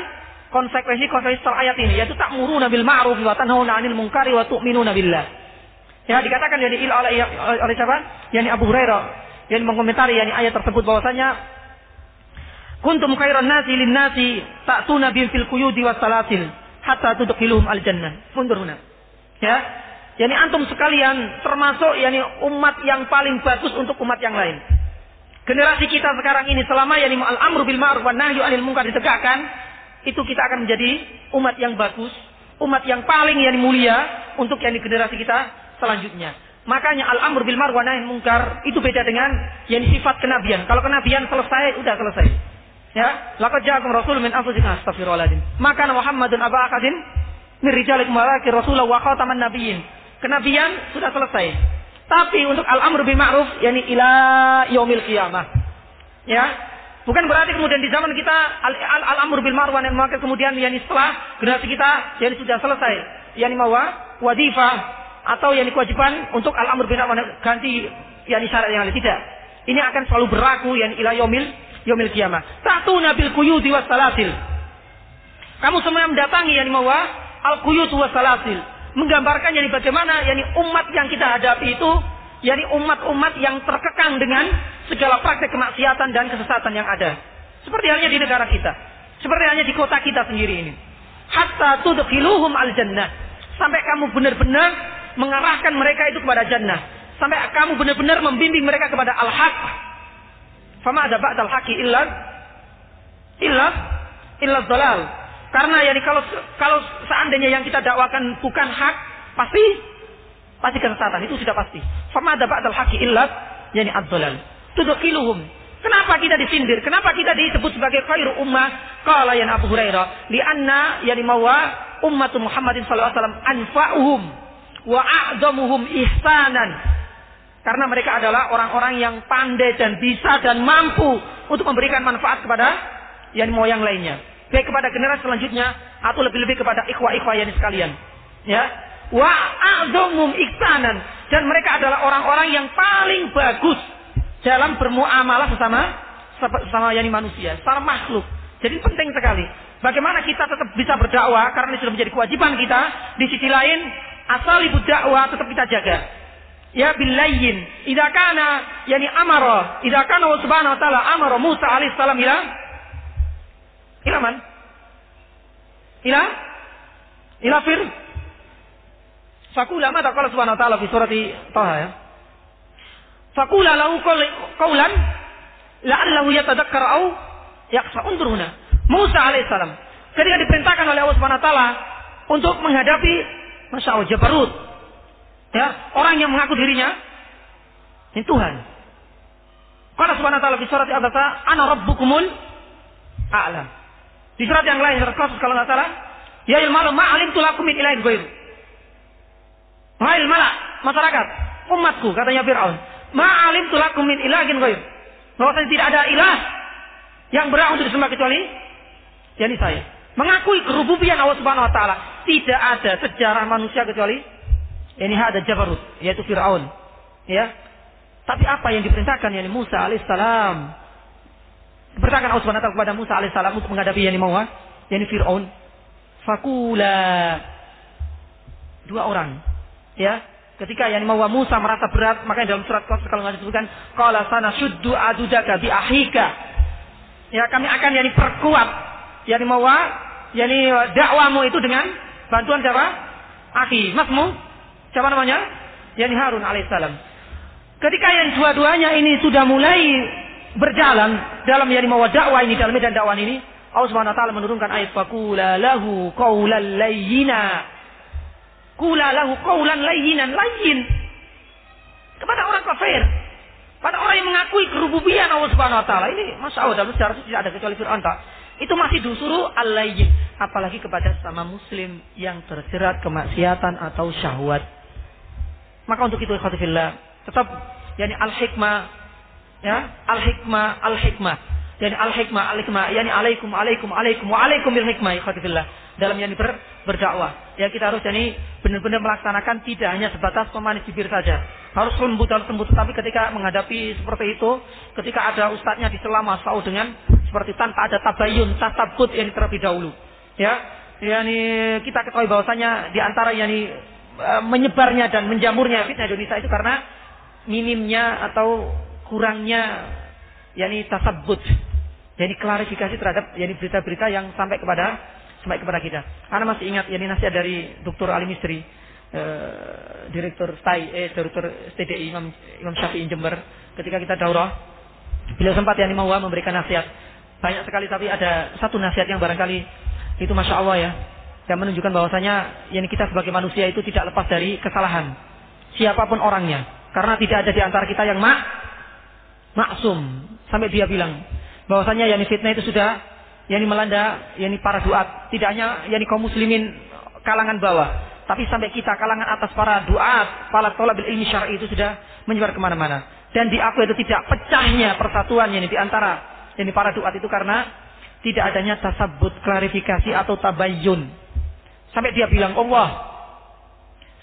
konsekuensi-konsekuensi ayat ini, yaitu tak muru nabil ma'ruf wa tanhauna 'anil munkari wa tu'minuna billah. Ya dikatakan jadi il oleh, oleh siapa? Yani Abu Hurairah yang mengomentari yani ayat tersebut bahwasanya kuntum khairan nasi lin nasi ta'tuna bil fil quyudi was salasil hatta tudkhiluhum al jannah. Mundur huna. Ya. Yani antum sekalian termasuk yani umat yang paling bagus untuk umat yang lain. Generasi kita sekarang ini selama yang al-amru bil ma'ruf wa nahyu anil munkar ditegakkan, itu kita akan menjadi umat yang bagus, umat yang paling yang mulia untuk yang di generasi kita selanjutnya. Makanya al-amru bil ma'ruf wa nahyu munkar itu beda dengan yang sifat kenabian. Kalau kenabian selesai, udah selesai. Ya, laqad ja'akum rasulun min anfusikum astaghfirullahaladzim. Maka Muhammadun aba akadin min rijalikum walakin rasulullah wa khataman nabiyyin. Kenabian sudah selesai. Tapi untuk al-amr bil ma'ruf yakni ila yaumil qiyamah. Ya. Bukan berarti kemudian di zaman kita al-amr bil ma'ruf nahi munkar kemudian yakni setelah generasi kita yakni sudah selesai. Yani mawa wadifah atau yakni kewajiban untuk al-amr bil ma'ruf ganti yakni syarat yang lain tidak. Ini akan selalu berlaku yakni ila yaumil yaumil qiyamah. Satu nabil quyudi was salasil. Kamu semua mendatangi yakni mawa al-quyud was salasil menggambarkan yani bagaimana yani umat yang kita hadapi itu yani umat-umat yang terkekang dengan segala praktek kemaksiatan dan kesesatan yang ada. Seperti halnya di negara kita. Seperti halnya di kota kita sendiri ini. Hatta tudkhiluhum al jannah. Sampai kamu benar-benar mengarahkan mereka itu kepada jannah. Sampai kamu benar-benar membimbing mereka kepada al-haq. Fama ada ba'dal haqi illa illa illa dalal. Karena yani kalau kalau seandainya yang kita dakwakan bukan hak, pasti pasti kesesatan itu sudah pasti. Fama ada ba'dal haqi illat yani ad-dhalal. Kenapa kita disindir? Kenapa kita disebut sebagai khairu ummah? Qala ya Abu Hurairah, li'anna yani mawa ummatu Muhammadin sallallahu alaihi wasallam anfa'uhum wa a'zamuhum ihsanan. Karena mereka adalah orang-orang yang pandai dan bisa dan mampu untuk memberikan manfaat kepada yang moyang lainnya baik kepada generasi selanjutnya atau lebih-lebih kepada ikhwah-ikhwah yang sekalian. Ya. Wa a'dhamum iksanan dan mereka adalah orang-orang yang paling bagus dalam bermuamalah bersama sama yani manusia, secara makhluk. Jadi penting sekali. Bagaimana kita tetap bisa berdakwah karena ini sudah menjadi kewajiban kita. Di sisi lain, asal ibu dakwah tetap kita jaga. Ya billayin. Idza kana yani amara, idza kana subhanahu wa ta'ala amara Musa alaihi salam ila Ila man? Ila ila fir Fakula mata kalau subhanahu wa ta'ala fi Taha ya. Fakula lahu qawlan la'allahu yatadakkar au yaksa unduruna. Musa alaihissalam ketika diperintahkan oleh Allah Subhanahu wa taala untuk menghadapi Masya Allah Jabarut. Ya, orang yang mengaku dirinya ini Tuhan. Karena Subhanahu wa taala di surat Al-Baqarah, "Ana rabbukumul a'lam." Di surat yang lain surat Qasas kalau nggak salah, "Ya ilmalu ma'alim tulakum min ilahin ghairu." Wahai malak, masyarakat, umatku, katanya Fir'aun. Ma'alim tulakum min ilahin ghairu. Bahwasanya tidak ada ilah yang berhak untuk disembah kecuali yakni saya. Mengakui kerububian Allah Subhanahu wa taala. Tidak ada sejarah manusia kecuali ini ada Jabarut, yaitu Firaun. Ya. Tapi apa yang diperintahkan yakni Musa alaihissalam? Diperintahkan Allah taala kepada Musa alaihissalam untuk menghadapi yakni Mawa, yakni Firaun. Fakula dua orang. Ya, ketika yang mau Musa merasa berat, makanya dalam surat Qasas kalau nggak disebutkan, kalau sana suddu adudaka bi ahika. Ya, kami akan yani perkuat yani mau yani dakwamu itu dengan bantuan siapa? Aki, masmu? Siapa namanya? Yani Harun alaihissalam. Ketika yang dua-duanya ini sudah mulai berjalan dalam yani mau dakwah ini dalam medan dakwah ini, Allah Subhanahu wa taala menurunkan ayat faqula lahu qaulan layyina. Kula lahu qaulan layyinan layyin. Kepada orang kafir. Pada orang yang mengakui kerububian Allah Subhanahu wa taala. Ini Masya Allah dalam sejarah tidak ada kecuali Fir'aun tak. Itu masih disuruh al-layyin. Apalagi kepada sama muslim yang terjerat kemaksiatan atau syahwat. Maka untuk itu ikhwatifillah. Tetap yani al-hikmah. Ya, al-hikmah, al-hikmah. Yani al-hikmah, al-hikmah. Yani alaikum, alaikum, alaikum, wa alaikum bil hikmah ikhwatifillah. Dalam yani ber, berdakwah. Ya kita harus yani benar-benar melaksanakan tidak hanya sebatas pemanis bibir saja. Harus lembut, harus lembut. Tapi ketika menghadapi seperti itu, ketika ada ustadznya di selama sau dengan seperti tanpa ada tabayun, tasabut yang terlebih dahulu. Ya, yani kita ketahui bahwasanya di antara yani menyebarnya dan menjamurnya fitnah Indonesia itu karena minimnya atau kurangnya yani tasabut, yani klarifikasi terhadap yani berita-berita yang sampai kepada sampai kepada kita. Karena masih ingat yani nasihat dari Dr. Ali Mistri, eh, Direktur STAI, eh, Direktur STDI Imam, Imam Syafi'i Jember, ketika kita daurah, beliau sempat yani mau memberikan nasihat. Banyak sekali tapi ada satu nasihat yang barangkali itu masya Allah ya, yang menunjukkan bahwasanya yani kita sebagai manusia itu tidak lepas dari kesalahan. Siapa pun orangnya, karena tidak ada di antara kita yang mak maksum. Sampai dia bilang bahwasanya yani fitnah itu sudah yani melanda yani para duat, tidak hanya yani kaum muslimin kalangan bawah, tapi sampai kita kalangan atas para duat, para tolabil ilmi syar'i itu sudah menyebar ke mana-mana. Dan diakui itu tidak pecahnya persatuan yani di antara yani para duat itu karena tidak adanya tasabut klarifikasi atau tabayun. Sampai dia bilang, Allah,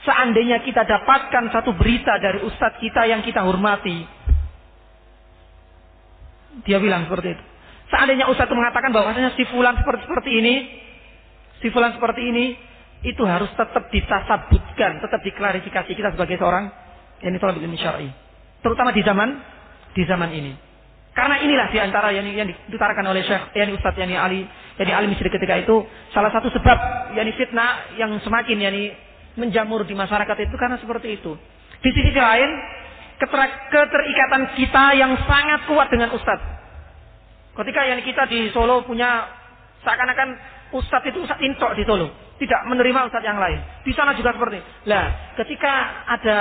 seandainya kita dapatkan satu berita dari ustadz kita yang kita hormati. Dia bilang seperti itu. Seandainya Ustaz mengatakan bahwasanya si fulan seperti seperti ini, si fulan seperti ini, itu harus tetap ditasabutkan, tetap diklarifikasi kita sebagai seorang yang tolong ilmu syar'i. Terutama di zaman di zaman ini. Karena inilah di antara yang, yang ditarakan oleh Syekh yani Ustaz yani Ali yani Ali Misri ketika itu salah satu sebab yani fitnah yang semakin yani menjamur di masyarakat itu karena seperti itu. Di sisi lain keterikatan kita yang sangat kuat dengan Ustadz Ketika yang kita di Solo punya seakan-akan ustadz itu ustadz intok di Solo, tidak menerima ustadz yang lain. Di sana juga seperti. Lah, ketika ada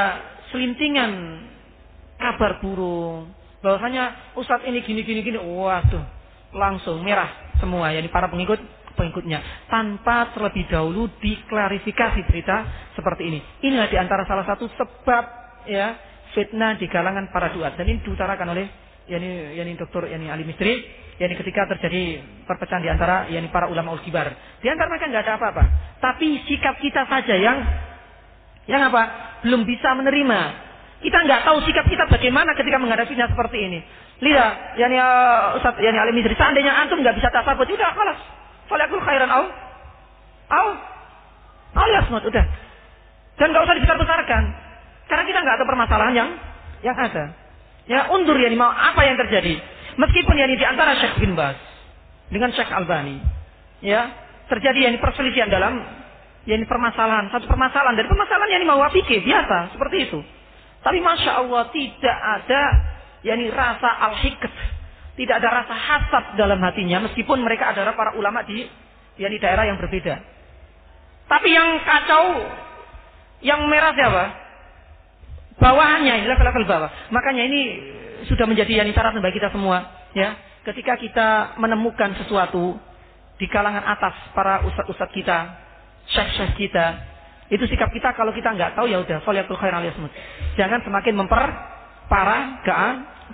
selintingan kabar burung bahwasanya ustadz ini gini gini gini, waduh, langsung merah semua ya di para pengikut pengikutnya tanpa terlebih dahulu diklarifikasi berita seperti ini. Inilah di antara salah satu sebab ya fitnah di kalangan para duat dan ini diutarakan oleh yani yani dokter yani Ali Mistri yakni ketika terjadi perpecahan di antara yakni para ulama ulkibar. Di antara mereka nggak ada apa-apa. Tapi sikap kita saja yang yang apa? Belum bisa menerima. Kita nggak tahu sikap kita bagaimana ketika menghadapinya seperti ini. Lihat, yakni uh, Ustaz yakni Alim Idris, seandainya antum nggak bisa tasabut, udah malas. Falakul khairan au au alias yasmut, udah. Dan nggak usah dibesar-besarkan. Karena kita nggak tahu permasalahan yang yang ada. Ya undur ya mau apa yang terjadi. Meskipun yang di antara Syekh bin Bas dengan Syekh Albani, ya terjadi yang perselisihan dalam ya ini permasalahan, satu permasalahan dari permasalahan yang mau fikih biasa seperti itu. Tapi masya Allah tidak ada yakni rasa al-hikat, tidak ada rasa hasad dalam hatinya meskipun mereka adalah para ulama di yakni daerah yang berbeda. Tapi yang kacau, yang merah siapa? Bawahannya, level-level bawah. Makanya ini sudah menjadi yakni syarat bagi kita semua, ya. Ketika kita menemukan sesuatu di kalangan atas para ustadz-ustadz kita, syekh-syekh kita, itu sikap kita kalau kita nggak tahu ya udah faliyatul khair aliyasmut. Jangan semakin memperparah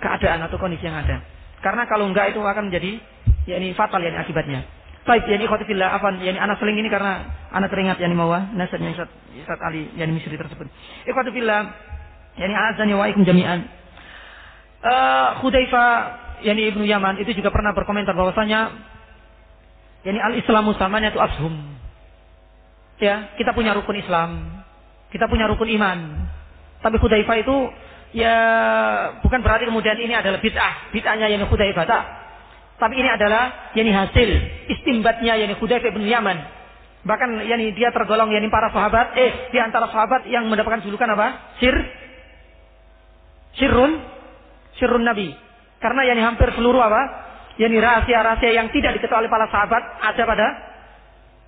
keadaan atau kondisi yang ada. Karena kalau enggak itu akan menjadi ya ini fatal ya ini akibatnya. Baik, yani khotifillah afan, yani anak seling ini karena anak teringat yani mawa nasihatnya Ustaz, Ali yani Misri tersebut. Ikhwatifillah, yani azani wa ikum jami'an. Uh, Khudaifa yani Ibnu Yaman itu juga pernah berkomentar bahwasanya yani al-Islamu samanya itu ashum. Ya, kita punya rukun Islam, kita punya rukun iman. Tapi Khudaifa itu ya bukan berarti kemudian ini adalah bid'ah, bid'ahnya yani Khudaifa tak. Tapi ini adalah yani hasil istimbatnya yani Hudayfa bin Yaman. Bahkan yani dia tergolong yani para sahabat, eh di antara sahabat yang mendapatkan julukan apa? Sir Sirrun Sirrun Nabi. Karena yani hampir seluruh apa? Yani rahasia-rahasia yang tidak diketahui oleh para sahabat ada pada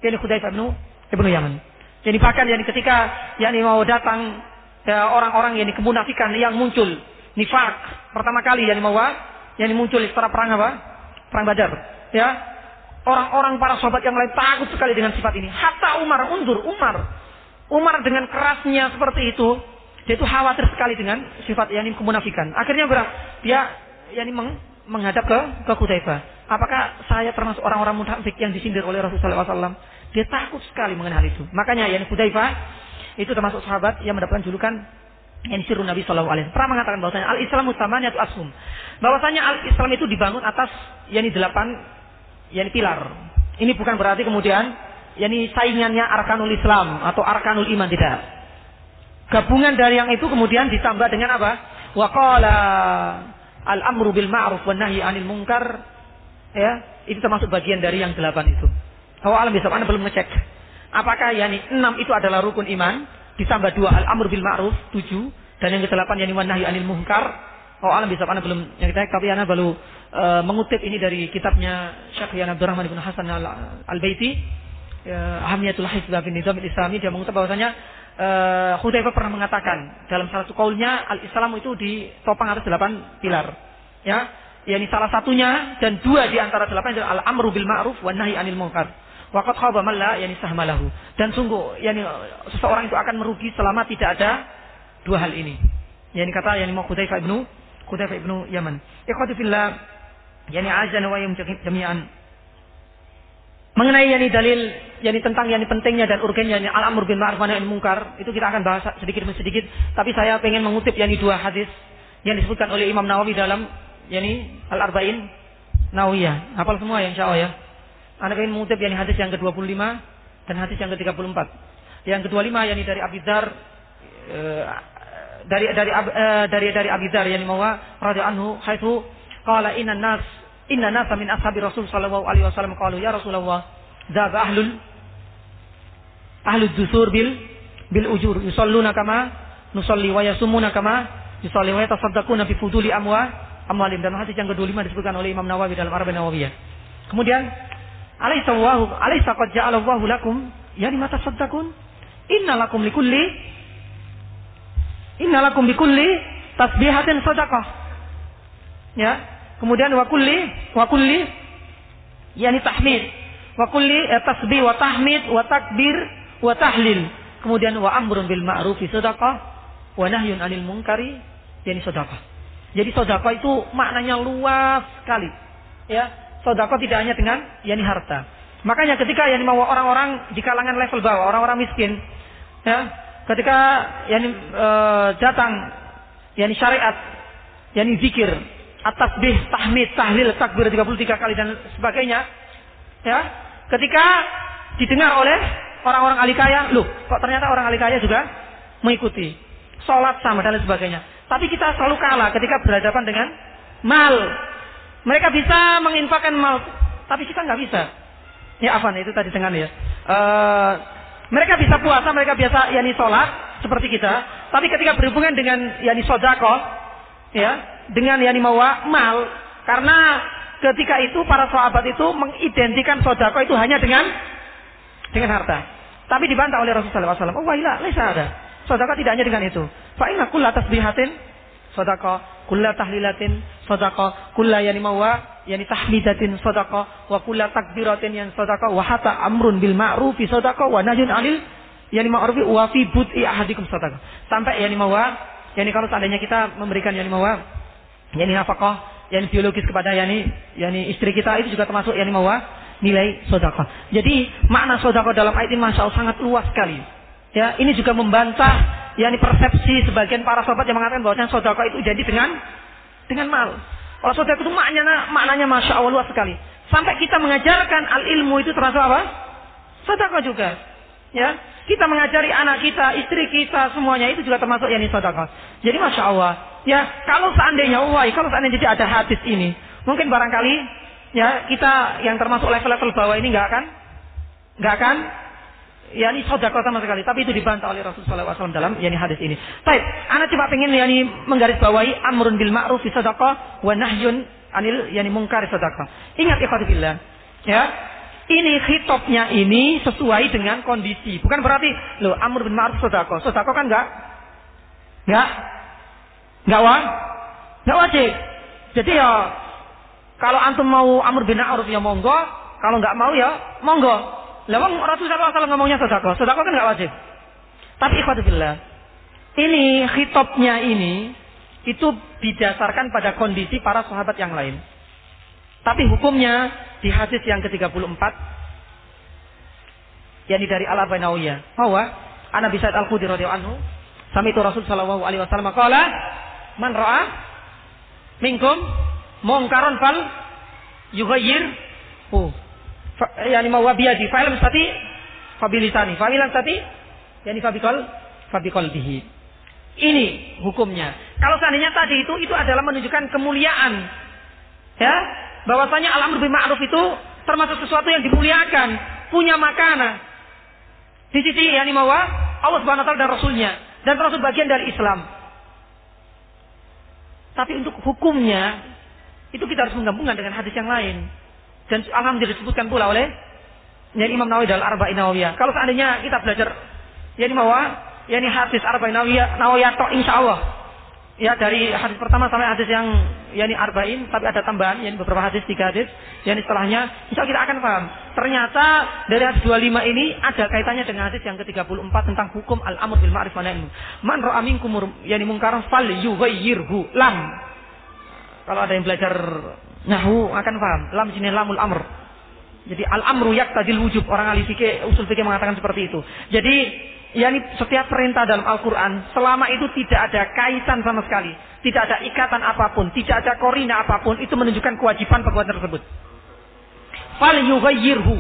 yani Hudayfa bin, bin Yaman. Jadi bahkan yani ketika yani mau datang ya, orang-orang yani kemunafikan yang muncul nifak pertama kali yani mau yani muncul setelah perang apa? perang Badar, ya. Orang-orang para sahabat yang lain takut sekali dengan sifat ini. Hatta Umar, undur Umar. Umar dengan kerasnya seperti itu, dia itu khawatir sekali dengan sifat yani kemunafikan. Akhirnya berat, dia yani meng, menghadap ke ke Kutaifa. Apakah saya termasuk orang-orang munafik yang disindir oleh Rasulullah SAW? Dia takut sekali mengenai hal itu. Makanya yani Kutaifa itu termasuk sahabat yang mendapatkan julukan yang disuruh Nabi Shallallahu Alaihi Wasallam pernah mengatakan bahwasanya al Islam utamanya itu asum bahwasanya al Islam itu dibangun atas yakni delapan yakni pilar ini bukan berarti kemudian yakni saingannya arkanul Islam atau arkanul iman tidak gabungan dari yang itu kemudian ditambah dengan apa? Waqala al amru bil ma'ruf wan nahi anil munkar. Ya itu termasuk bagian dari yang delapan itu. Oh alam bisa anda belum ngecek. Apakah yakni enam itu adalah rukun iman ditambah dua al amr bil ma'ruf tujuh dan yang kedelapan yang wan nahyi anil munkar? Oh alam bisa anda belum kita tapi anda baru uh, mengutip ini dari kitabnya Syekh Yan Abdurrahman bin Hasan al, al Baiti uh, Ahmiyatul Hizbah bin Nizam Islami dia mengutip bahwasanya uh, Hudzaifah pernah mengatakan dalam salah satu kaulnya al Islam itu ditopang atas delapan pilar ya yakni salah satunya dan dua di antara delapan adalah al amru bil ma'ruf wan nahyi anil munkar Waqad khaba man yani sahmalahu. Dan sungguh yani seseorang itu akan merugi selama tidak ada dua hal ini. Yani kata yani mau Hudzaifah ibnu Hudzaifah ibnu Yaman. Ikhwati fillah yani azan wa yum jami'an. Mengenai yani dalil yani tentang yani pentingnya dan urgennya yani al-amr bil ma'ruf wa nahy munkar itu kita akan bahas sedikit demi sedikit tapi saya ingin mengutip yani dua hadis yang disebutkan oleh Imam Nawawi dalam yani Al-Arba'in Nawiyah. Hafal semua ya insyaallah ya. Anda ingin mengutip yang hadis yang ke-25 dan hadis yang ke-34. Yang ke-25 yakni dari Abi Dzar eh, dari dari uh, dari dari Abi Dzar yang mawa radhiyallahu anhu haitsu qala inna nas inna nas min ashabi Rasul sallallahu alaihi wasallam qalu ya Rasulullah dzaba ahlul ahlud dusur bil bil ujur yusalluna kama nusalli wa yasumuna kama yusalli wa yatasaddaquna bi fuduli amwa amwalim dan hadis yang ke-25 disebutkan oleh Imam Nawawi dalam Arba'in Nawawiyah. Kemudian Alaysa Allahu alaysa qad ja'ala Allahu lakum yani mata saddaqun? Inna lakum likulli Inna lakum bikulli tasbihatin sadaqah. Ya. Kemudian wa kulli wa kulli yani tahmid. Wa kulli eh, tasbih wa tahmid wa takbir wa tahlil. Kemudian wa amrun bil ma'rufi sadaqah wa nahyun 'anil munkari yani sedekah. Jadi sedekah itu maknanya luas sekali. Ya, sodako tidak hanya dengan yani harta. Makanya ketika yani mau orang-orang di kalangan level bawah, orang-orang miskin, ya, ketika yani e, datang yani syariat, yani zikir, atas bih, tahmid, tahlil, takbir 33 kali dan sebagainya, ya, ketika didengar oleh orang-orang ahli kaya, loh, kok ternyata orang ahli kaya juga mengikuti sholat sama dan sebagainya. Tapi kita selalu kalah ketika berhadapan dengan mal, mereka bisa menginfakkan mal, tapi kita nggak bisa. Ya afan itu tadi dengan ya. Uh, Mereka bisa puasa, mereka biasa yani sholat seperti kita. Tapi ketika berhubungan dengan yani sodako, ya, dengan yani mawa mal, karena ketika itu para sahabat itu mengidentikan sodako itu hanya dengan dengan harta. Tapi dibantah oleh Rasulullah SAW. Oh wailah, lesa ada. Sodako tidak hanya dengan itu. Fa'inna kulla tasbihatin sodako, kulla tahlilatin sodako, kulla yani mawa yani tahmidatin sodako, wa kulla takbiratin yang sodako, wa hatta amrun bil ma'rufi sodako, wa najun alil yani ma'rufi wa fi bud'i ahadikum sodako. Sampai yani mawa, yani kalau seandainya kita memberikan yani mawa, yani nafkah, yani biologis kepada yani yani istri kita itu juga termasuk yani mawa nilai sodako. Jadi makna sodako dalam ayat ini masya Allah sangat luas sekali. Ya, ini juga membantah yakni persepsi sebagian para sahabat yang mengatakan bahwa sodako itu jadi dengan dengan mal. Kalau sodako itu maknanya, maknanya masya Allah luas sekali. Sampai kita mengajarkan al ilmu itu termasuk apa? Sodako juga. Ya, kita mengajari anak kita, istri kita, semuanya itu juga termasuk yang sodako. Jadi masya Allah. Ya, kalau seandainya, wah, kalau seandainya jadi ada hadis ini, mungkin barangkali ya kita yang termasuk level-level bawah ini nggak akan, nggak akan ya ini sodako sama sekali. Tapi itu dibantah oleh Rasulullah SAW dalam yani hadis ini. Baik, anak coba pengen yani menggarisbawahi amrun bil ma'ruf sodako wa nahyun anil yani mungkar sodako. Ingat ikhwatibillah. Ya, ini hitopnya ini sesuai dengan kondisi. Bukan berarti lo amr bin ma'ruf sodako. Sodako kan enggak, enggak, enggak wa, enggak wajib. Jadi ya kalau antum mau amr bin ma'ruf ya monggo, kalau enggak mau ya monggo. Lawang Rasulullah SAW ngomongnya sodako. Sodako kan nggak wajib. Tapi ikhwatillah. Ini hitopnya ini itu didasarkan pada kondisi para sahabat yang lain. Tapi hukumnya di hadis yang ke-34 yakni dari Al Abanawiyah bahwa Ana bisa Al Khudri radhiyallahu anhu sami itu Rasul sallallahu alaihi wasallam qala man ra'a minkum mungkaron fal yughayyir oh yani mau biadi fa'lam tadi fabilisani. Fa'ilam tadi yani fabikol fabikol bihi ini hukumnya. Kalau seandainya tadi itu itu adalah menunjukkan kemuliaan. Ya bahwasanya alam lebih ma'ruf itu termasuk sesuatu yang dimuliakan. Punya makana di sisi yani mawa Allah Subhanahu wa taala dan rasulnya. Dan termasuk bagian dari Islam tapi untuk hukumnya itu kita harus menggabungkan dengan hadis yang lain dan alhamdulillah disebutkan pula oleh yang Imam Nawawi dalam Arba'in Nawawiyah. Kalau seandainya kita belajar ya ini mawa, ya ini hadis Arba'in Nawawiyah, Nawawiyah insya Allah. Ya dari hadis pertama sampai hadis yang ya ini Arba'in, tapi ada tambahan, ya ini beberapa hadis, tiga hadis, ya ini setelahnya, insya kita akan paham. Ternyata dari hadis 25 ini ada kaitannya dengan hadis yang ke-34 tentang hukum al-amr bil ma'rif wa Man ra'a minkum yani mungkaran fal yughayyirhu lam. Kalau ada yang belajar Nahu akan paham. Lam sini lamul amr. Jadi al amru tadil wujub. Orang ahli fikih usul fikih mengatakan seperti itu. Jadi yakni setiap perintah dalam Al-Qur'an selama itu tidak ada kaitan sama sekali, tidak ada ikatan apa pun, tidak ada korina apa pun, itu menunjukkan kewajiban perbuatan tersebut. Fal yughayyirhu.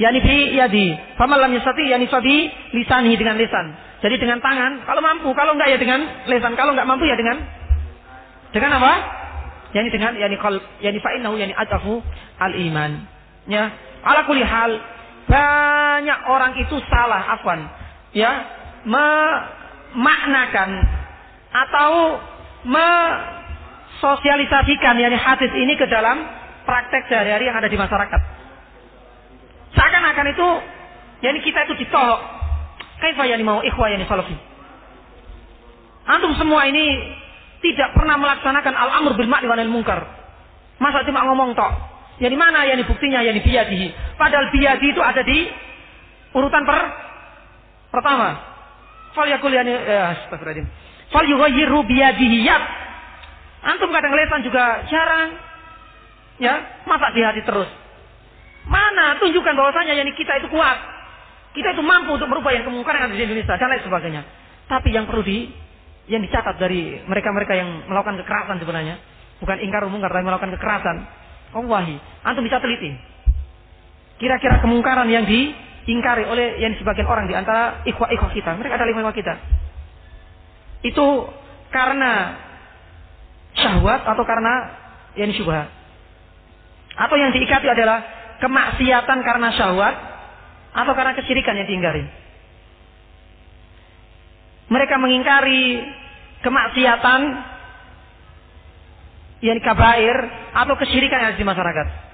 Yani bi yadi. Faman lam yastati yani fabi lisanihi dengan lisan. Jadi dengan tangan, kalau mampu, kalau enggak ya dengan lisan, kalau enggak mampu ya dengan dengan apa? Yani dengan yani kal fa innahu yani adafu al iman. Ya. Ala kulli hal banyak orang itu salah afwan ya memaknakan atau mesosialisasikan yani hadis ini ke dalam praktek sehari-hari yang ada di masyarakat. Seakan-akan itu yani kita itu ditohok. Kaifa yani mau ikhwah yani salafi. Antum semua ini tidak pernah melaksanakan al-amr bil ma'ruf anil munkar. Masa cuma ngomong tok. Ya di mana ya buktinya ya di biyadihi. Padahal biyadi itu ada di urutan per pertama. Fal yakul yani ya astagfirullahaladzim. Fal yughayyiru yat. Antum kadang lesan juga jarang. Ya, masa di hati terus. Mana tunjukkan bahwasanya yani kita itu kuat. Kita itu mampu untuk merubah yang kemungkaran yang ada di Indonesia dan lain sebagainya. Tapi yang perlu di yang dicatat dari mereka-mereka yang melakukan kekerasan sebenarnya. Bukan ingkar umum karena melakukan kekerasan. Wahi, antum bisa teliti. Kira-kira kemungkaran yang diingkari oleh yang sebagian orang di antara ikhwah-ikhwah kita. Mereka adalah ikhwah kita. Itu karena syahwat atau karena yang syubhat. Atau yang diikati adalah kemaksiatan karena syahwat atau karena kesyirikan yang diingkari? Mereka mengingkari kemaksiatan yang kabair atau kesyirikan yang ada di masyarakat.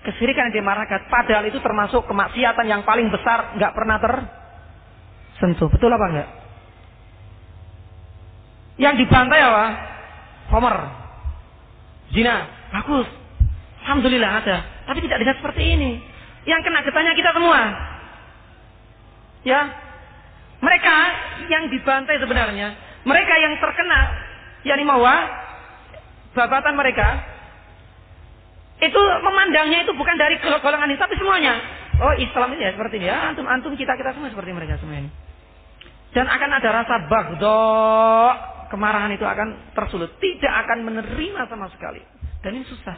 Kesyirikan yang di masyarakat padahal itu termasuk kemaksiatan yang paling besar nggak pernah tersentuh. Betul apa enggak? Yang dibantai apa? Homer. Zina. Bagus. Alhamdulillah ada. Tapi tidak dengan seperti ini. Yang kena getahnya kita semua. Ya. Mereka yang dibantai sebenarnya. Mereka yang terkena. Yani mawa. Babatan mereka. Itu memandangnya itu bukan dari golongan ini. Tapi semuanya. Oh Islam ini ya seperti ini. Ya antum, antum kita, kita semua seperti mereka semua ini. Dan akan ada rasa bagdo. Kemarahan itu akan tersulut. Tidak akan menerima sama sekali. Dan ini susah.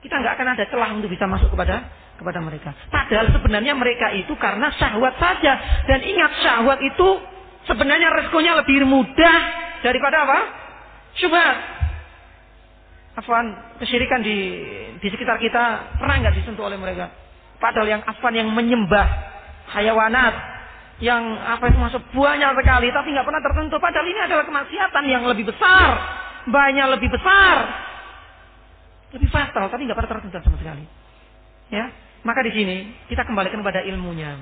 Kita nggak akan ada celah untuk bisa masuk kepada kepada mereka. Padahal sebenarnya mereka itu karena syahwat saja. Dan ingat syahwat itu sebenarnya resikonya lebih mudah daripada apa? Syubhat. Afwan, kesyirikan di di sekitar kita pernah nggak disentuh oleh mereka? Padahal yang afwan yang menyembah hayawanat, yang apa itu masuk banyak sekali, tapi nggak pernah tertentu. Padahal ini adalah kemaksiatan yang lebih besar, banyak lebih besar, lebih fatal, tapi nggak pernah tertentu sama sekali. Ya, maka di sini kita kembalikan kepada ilmunya.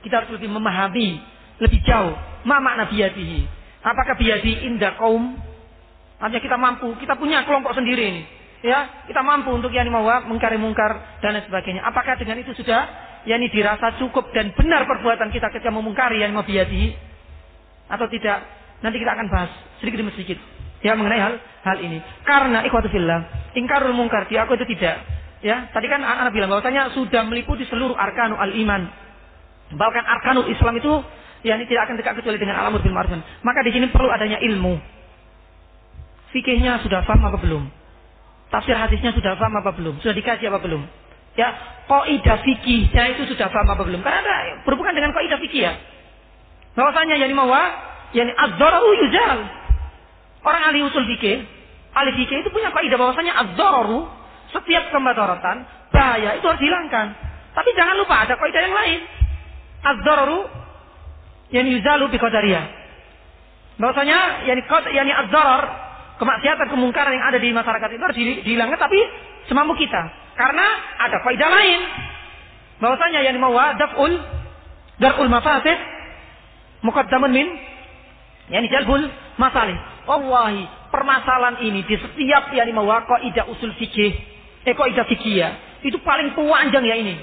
Kita harus lebih memahami lebih jauh. Ma makna biyadihi. Apakah biyadi indah kaum? Artinya kita mampu, kita punya kelompok sendiri ini. Ya, kita mampu untuk yani mawa, mengkari mungkar dan lain sebagainya. Apakah dengan itu sudah yani dirasa cukup dan benar perbuatan kita ketika memungkari yani biyadihi atau tidak? Nanti kita akan bahas sedikit demi sedikit ya mengenai hal hal ini. Karena ikhwatu fillah, ingkarul mungkar di aku itu tidak Ya, tadi kan anak, -anak bilang bahwasanya sudah meliputi seluruh arkanul al iman. Bahkan arkanul Islam itu ya ini tidak akan dekat kecuali dengan alamul bil ma'ruf. Maka di sini perlu adanya ilmu. Fikihnya sudah paham apa belum? Tafsir hadisnya sudah paham apa belum? Sudah dikaji apa belum? Ya, kaidah fikihnya itu sudah paham apa belum? Karena ada berhubungan dengan kaidah fikih ya. Bahwasanya yani mawa, yani adzararu yuzal. Orang ahli usul fikih, ahli fikih itu punya kaidah bahwasanya adzararu setiap kemudaratan, bahaya itu harus dihilangkan. Tapi jangan lupa ada kaidah yang lain. Az-dararu yang yuzalu bi qadariyah. Bahwasanya yani yani az-darar, kemaksiatan kemungkaran yang ada di masyarakat itu harus dihilangkan tapi semampu kita. Karena ada kaidah lain. Bahwasanya yani mawa daf'ul darul mafasid muqaddamun min yani jalbul masalih. Wallahi, permasalahan ini di setiap yani mawa kaidah usul fikih Eh kaidah fikih itu paling panjang ya ini.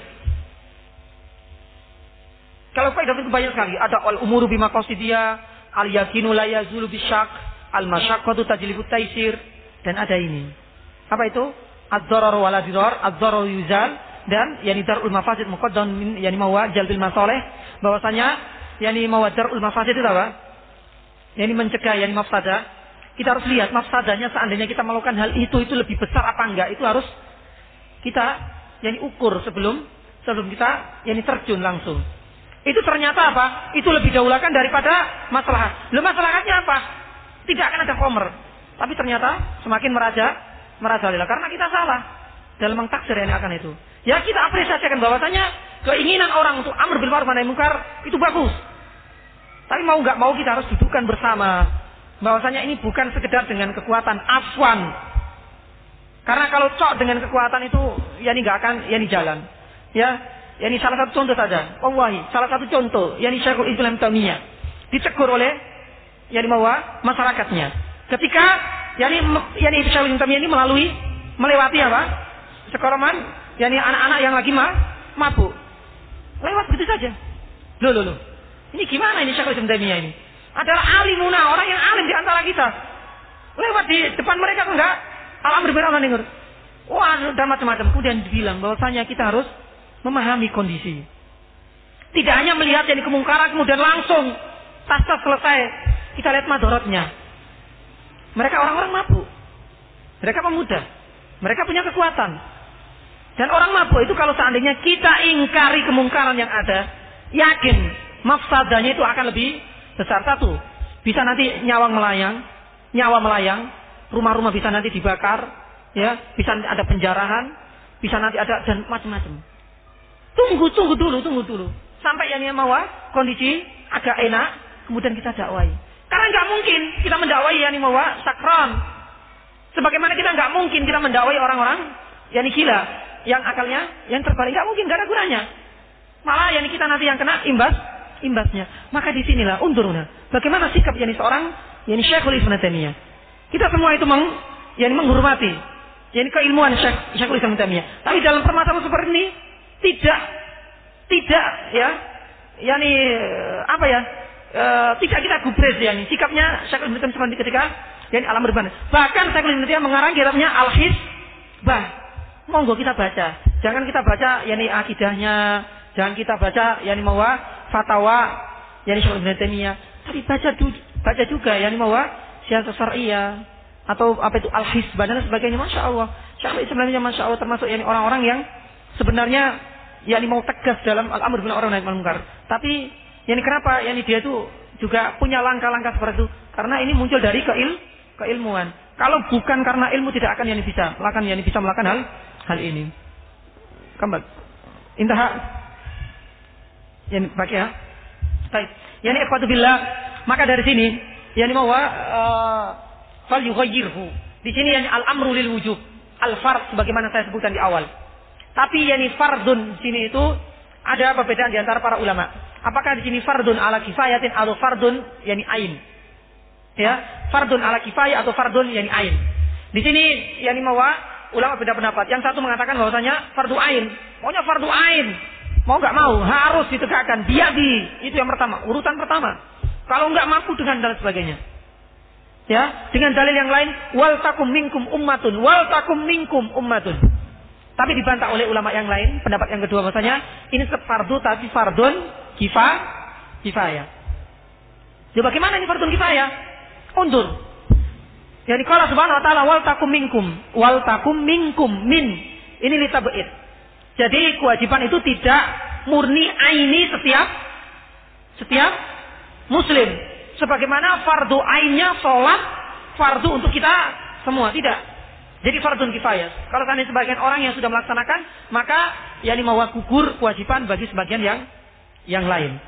Kalau kaidah itu banyak sekali. Ada al umuru bima qasidiya, al yakinu la yazulu bisyak, al masyaqqatu tajlibu taisir dan ada ini. Apa itu? Ad-darar wala dirar, ad-darar yuzal dan yani darul mafasid muqaddam min yani mawa jalbil masalih bahwasanya yani mawa darul mafasid itu apa? Yani mencegah yani mafsadah. Kita harus lihat mafsadahnya seandainya kita melakukan hal itu itu lebih besar apa enggak itu harus kita yang ukur sebelum sebelum kita yang terjun langsung. Itu ternyata apa? Itu lebih dahulakan daripada masalah. Lu masalahnya apa? Tidak akan ada komer. Tapi ternyata semakin meraja, merajalela karena kita salah dalam mengtaksir yang akan itu. Ya kita apresiasikan bahwasanya keinginan orang untuk amr bil ma'ruf nahi munkar itu bagus. Tapi mau nggak mau kita harus dudukkan bersama bahwasanya ini bukan sekedar dengan kekuatan afwan karena kalau cok dengan kekuatan itu, ya ini nggak akan, ya ini jalan. Ya, ya ini salah satu contoh saja. Wallahi, salah satu contoh. Ya ini Syekhul Islam Taimiyah ditegur oleh ya ini mawa masyarakatnya. Ketika ya ini ya ini melalui melewati apa? Sekoroman, ya ini anak-anak yang lagi ma, mabuk. Lewat begitu saja. Loh, loh, loh. Ini gimana ini Syekhul Islam Taimiyah ini? Adalah alimuna, orang yang alim di antara kita. Lewat di depan mereka enggak Al-amr bil ma'ruf Wah, dan macam-macam. Kemudian dibilang bahwasanya kita harus memahami kondisi. Tidak hanya melihat yang kemungkaran kemudian langsung tas selesai kita lihat madorotnya. Mereka orang-orang mabuk. Mereka pemuda. Mereka punya kekuatan. Dan orang mabuk itu kalau seandainya kita ingkari kemungkaran yang ada, yakin mafsadanya itu akan lebih besar. Satu, bisa nanti nyawang melayang, nyawa melayang, rumah-rumah bisa nanti dibakar, ya, bisa ada penjarahan, bisa nanti ada dan macam-macam. Tunggu, tunggu dulu, tunggu dulu. Sampai yang mawa kondisi agak enak, kemudian kita dakwai. Karena nggak mungkin kita mendakwai yani mawa sakram. Sebagaimana kita nggak mungkin kita mendakwai orang-orang yani gila yang akalnya yang terbalik nggak mungkin gak ada gunanya. Malah yani kita nanti yang kena imbas imbasnya. Maka di sinilah unduruna. Bagaimana sikap yani seorang yani Syekhul Islam Taimiyah. Kita semua itu meng yani menghormati yani keilmuan Syekh Syekhul Islam Taimiyah. Tapi dalam permasalahan seperti ini tidak tidak ya yani apa ya e, tidak kita gubres ya nih sikapnya Syekhul Islam seperti ketika yani alam berban bahkan Syekhul Islam mengarang kitabnya Al bah monggo kita baca. Jangan kita baca yani akidahnya. Jangan kita baca yani mawa fatwa yani Syekhul Islam tapi baca baca juga yani mawa siasat syariah atau apa itu al hisbah dan sebagainya. Masya Allah. Syekhul Islam masya Allah termasuk yani orang-orang yang sebenarnya yakni mau tegas dalam al-amr ma'ruf nahi munkar. Tapi yakni kenapa? Yani dia itu juga punya langkah-langkah seperti itu karena ini muncul dari keil keilmuan. Kalau bukan karena ilmu tidak akan yani bisa melakukan yani bisa melakukan hal hal ini. Kembali. Intaha. Yani pakai ya. Baik. Yani ikhwatu billah, maka dari sini yani mau uh, fal yughayyirhu. Di sini yani al-amru lil wujub. Al-fard sebagaimana saya sebutkan di awal. Tapi yani fardun sini itu ada perbedaan di antara para ulama. Apakah di sini fardun ala kifayatin atau fardun yani ain? Ya, fardun ala kifayah atau fardun yani ain. Di sini yani mawa ulama beda pendapat. Yang satu mengatakan bahwasanya fardu ain. Maunya fardu ain. Mau nggak mau harus ditegakkan. Biadi itu yang pertama, urutan pertama. Kalau nggak mampu dengan dan sebagainya. Ya, dengan dalil yang lain wal takum minkum ummatun, wal takum minkum ummatun. Tapi dibantah oleh ulama yang lain, pendapat yang kedua bahasanya ini tetap fardu tapi fardun kifa kifayah. Ya, bagaimana ini fardun kifayah? Undur. Jadi kalau subhanahu wa ta'ala wal takum minkum, wal takum minkum min. Ini litabait. Jadi kewajiban itu tidak murni aini setiap setiap muslim. Sebagaimana fardu ainnya sholat fardu untuk kita semua. Tidak. Jadi fardun kifayah. Kalau tadi sebagian orang yang sudah melaksanakan, maka ya mawa gugur kewajiban bagi sebagian yang yang lain.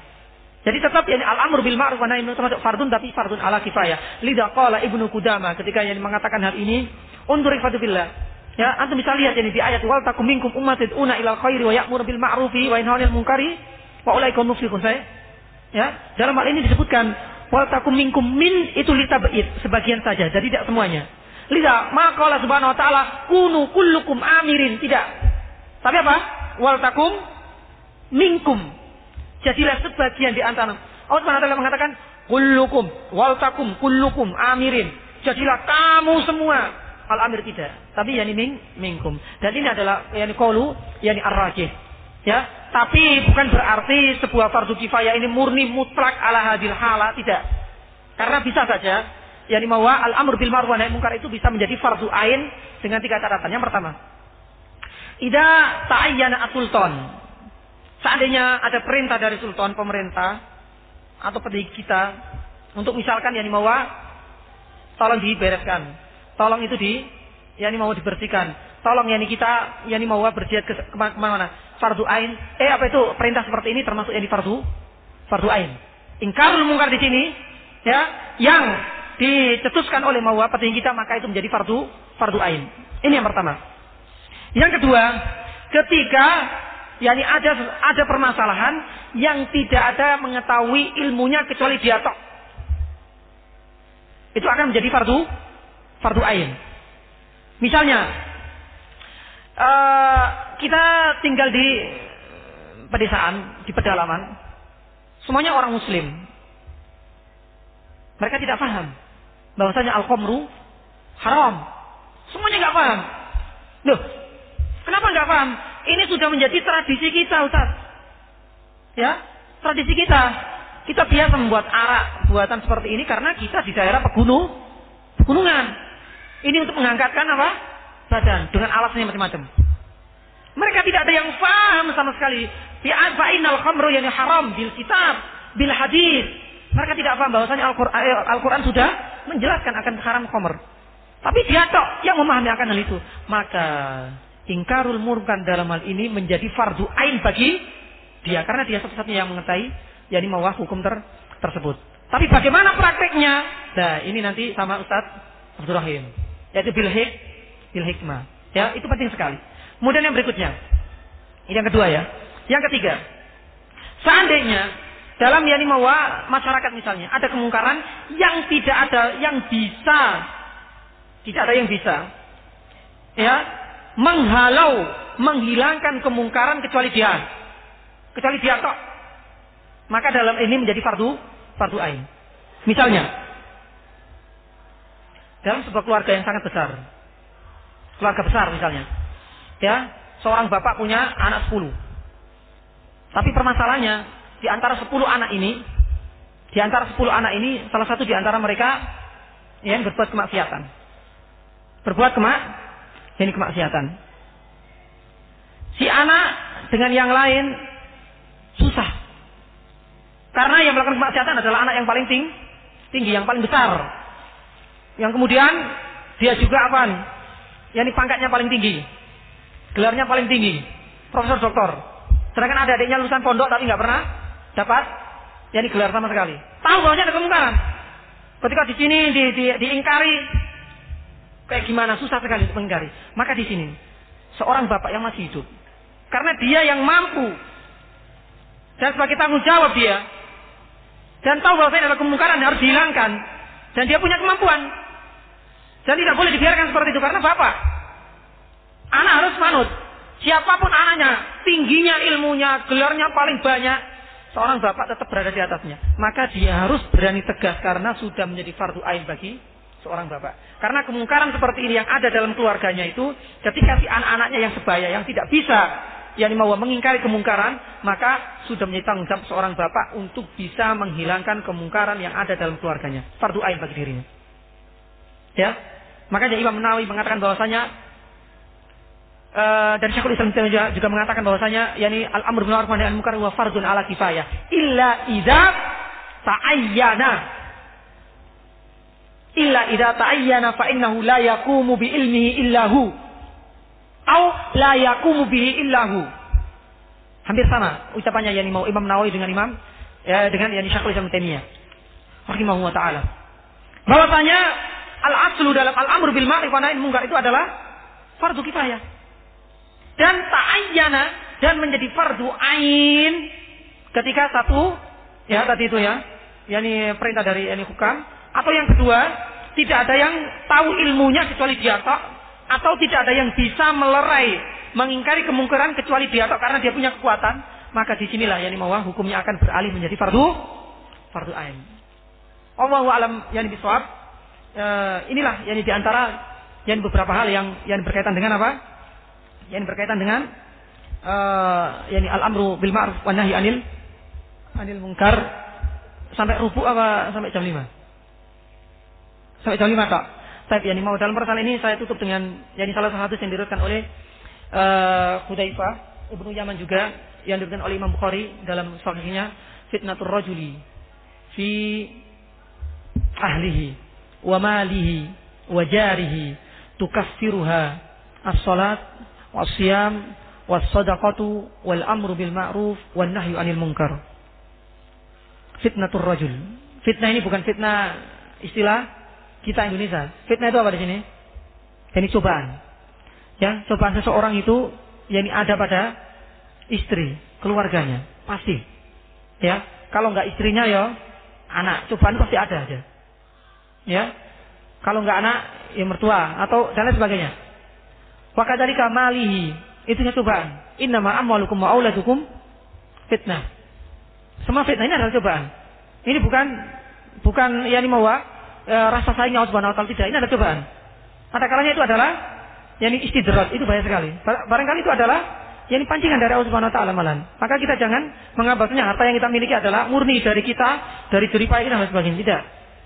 Jadi tetap yani al-amr bil ma'ruf wa nahi termasuk fardun tapi fardun ala kifayah. Lidah qala Ibnu Qudama ketika yang mengatakan hal ini, undur billah. Ya, antum bisa lihat ini di ayat wal takum minkum ummatun una ilal khairi wa ya'muru bil ma'rufi wa yanhauna 'anil munkari wa ulaikum muflihun. Ya, dalam hal ini disebutkan wal takum minkum min itu litabid sebagian saja, jadi tidak semuanya. Lihat, maka Allah Subhanahu wa taala kunu kullukum amirin, tidak. Tapi apa? Wal takum minkum. Jadilah sebagian di antara. Allah taala mengatakan kullukum wal takum kullukum amirin. Jadilah kamu semua al-amir tidak. Tapi yani ming minkum. Dan ini adalah yani qaulu yani ar-rajih. Ya, tapi bukan berarti sebuah fardu kifayah ini murni mutlak ala hadil hala, tidak. Karena bisa saja yakni bahwa al-amr bil ma'ruf wa nahi munkar itu bisa menjadi fardu ain dengan tiga catatan. Yang pertama, ida ta'ayyana sultan. Seandainya ada perintah dari sultan pemerintah atau pendidik kita untuk misalkan yakni bahwa tolong dibereskan, tolong itu di yakni mau dibersihkan, tolong yakni kita yakni mau berjihad ke ke mana-mana. Fardu ain, eh apa itu perintah seperti ini termasuk yakni fardu fardu ain. Ingkarul mungkar di sini ya yang dicetuskan oleh mawa petinggi kita maka itu menjadi fardu fardu ain. Ini yang pertama. Yang kedua, ketika yakni ada ada permasalahan yang tidak ada mengetahui ilmunya kecuali dia tok. Itu akan menjadi fardu fardu ain. Misalnya uh, kita tinggal di pedesaan, di pedalaman. Semuanya orang muslim. Mereka tidak paham bahwasanya al-khamru haram. Semuanya nggak paham. Loh, kenapa nggak paham? Ini sudah menjadi tradisi kita, Ustaz. Ya, tradisi kita. Kita biasa membuat arak buatan seperti ini karena kita di daerah pegunung, pegunungan. Ini untuk mengangkatkan apa? Badan dengan alasnya macam-macam. Mereka tidak ada yang paham sama sekali. Fa'inal khamru yang haram bil kitab, bil hadis, mereka tidak paham bahwasanya Al-Quran Al sudah menjelaskan akan haram khomer. Tapi dia tok yang memahami akan hal itu. Maka ingkarul murkan dalam hal ini menjadi fardu ain bagi dia karena dia satu-satunya yang mengetahui yakni mau hukum ter tersebut. Tapi bagaimana prakteknya? Nah, ini nanti sama Ustadz Abdul Rahim. Yaitu bil hik, bil hikmah. Ya, itu penting sekali. Kemudian yang berikutnya. Ini yang kedua ya. Yang ketiga. Seandainya dalam yani mawa masyarakat misalnya ada kemungkaran yang tidak ada yang bisa tidak ada yang bisa ya menghalau menghilangkan kemungkaran kecuali dia. Kecuali dia kok maka dalam ini menjadi fardu fardu ain. Misalnya dalam sebuah keluarga yang sangat besar keluarga besar misalnya ya seorang bapak punya anak sepuluh. Tapi permasalahannya di antara sepuluh anak ini di antara sepuluh anak ini salah satu di antara mereka yang berbuat kemaksiatan. Berbuat kemak ini kemaksiatan. Si anak dengan yang lain susah. Karena yang melakukan kemaksiatan adalah anak yang paling tinggi, tinggi yang paling besar. Yang kemudian dia juga apa yang pangkatnya paling tinggi. Gelarnya paling tinggi. Profesor doktor. Sedangkan ada adiknya lulusan pondok tapi nggak pernah dapat yang gelar sama sekali. Tahu bahwa ada kemungkaran. Ketika di sini di, di, diingkari kayak gimana? Susah sekali untuk mengingkari maka di sini seorang bapak yang masih hidup. Karena dia yang mampu. Dan sebagai tanggung jawab dia dan tahu bahwa adalah kemungkaran harus dihilangkan dan dia punya kemampuan. Dan tidak boleh dibiarkan seperti itu karena bapak anak harus manut. Siapa pun anaknya tingginya ilmunya gelarnya paling banyak seorang bapak tetap berada di atasnya. Maka dia harus berani tegas karena sudah menjadi fardu ain bagi seorang bapak. Karena kemungkaran seperti ini yang ada dalam keluarganya itu, ketika si anak-anaknya yang sebaya, yang tidak bisa yang mau mengingkari kemungkaran, maka sudah menjadi tanggung seorang bapak untuk bisa menghilangkan kemungkaran yang ada dalam keluarganya. Fardu ain bagi dirinya. Ya, makanya Imam Nawawi mengatakan bahwasanya uh, dan Syekhul Islam juga, juga mengatakan bahwasanya yakni al amr bil ma'ruf wa nahy munkar wa fardun ala kifayah illa idza ta'ayyana illa idza ta'ayyana fa innahu la yaqumu bi ilmihi illa hu Au la yakumu bihi illahu. Hampir sama ucapannya yang mau Imam Nawawi dengan Imam ya dengan yang Syekhul Islam Taimiyah rahimahullah taala. Bahwasanya al aslu dalam al amr bil ma'ruf wa nahi itu adalah fardu kifayah. Dan ta'ayyana dan menjadi fardu ain ketika satu ya tadi itu ya yakni perintah dari yakni hukam atau yang kedua tidak ada yang tahu ilmunya kecuali dia tok atau tidak ada yang bisa melerai mengingkari kemungkaran kecuali dia atau karena dia punya kekuatan maka di sinilah yang dimawah hukumnya akan beralih menjadi fardu fardu ain. Allahu alam yang bisawab e, inilah yang di antara yang beberapa hal yang yang berkaitan dengan apa? Yang berkaitan dengan e, yani al amru bil ma'ruf wa nahyi anil anil munkar sampai rubu apa sampai jam 5? Sampai jam 5 tak? Saya yani mau dalam persoalan ini saya tutup dengan yani salah satu yang diriwayatkan oleh uh, Hudzaifah Ibnu Yaman juga yang diriwayatkan oleh Imam Bukhari dalam sahihnya fitnatur rajuli fi ahlihi wa malihi wa jarihi tukaffiruha as-salat was-siyam was-sadaqatu wal amru bil ma'ruf wan nahyu anil munkar. Fitnatur rajul. Fitnah ini bukan fitnah istilah kita Indonesia. Fitnah itu apa di sini? Ini cobaan. Ya, cobaan seseorang itu yang ada pada istri, keluarganya, pasti. Ya, kalau nggak istrinya ya anak, cobaan pasti ada aja. Ya, kalau nggak anak ya mertua atau dan lain sebagainya. dari kamalihi itu cobaan. Innama amwalukum wa auladukum fitnah. Semua fitnah ini adalah cobaan. Ini bukan bukan yani mawa e, rasa sayang Allah Subhanahu wa taala tidak. Ini ada cobaan. Ada kalanya itu adalah yakni istidrat, itu bahaya sekali. Barangkali itu adalah yakni pancingan dari Allah Subhanahu wa taala malan. Maka kita jangan menganggapnya harta yang kita miliki adalah murni dari kita, dari jeripaya kita dan sebagainya. Tidak.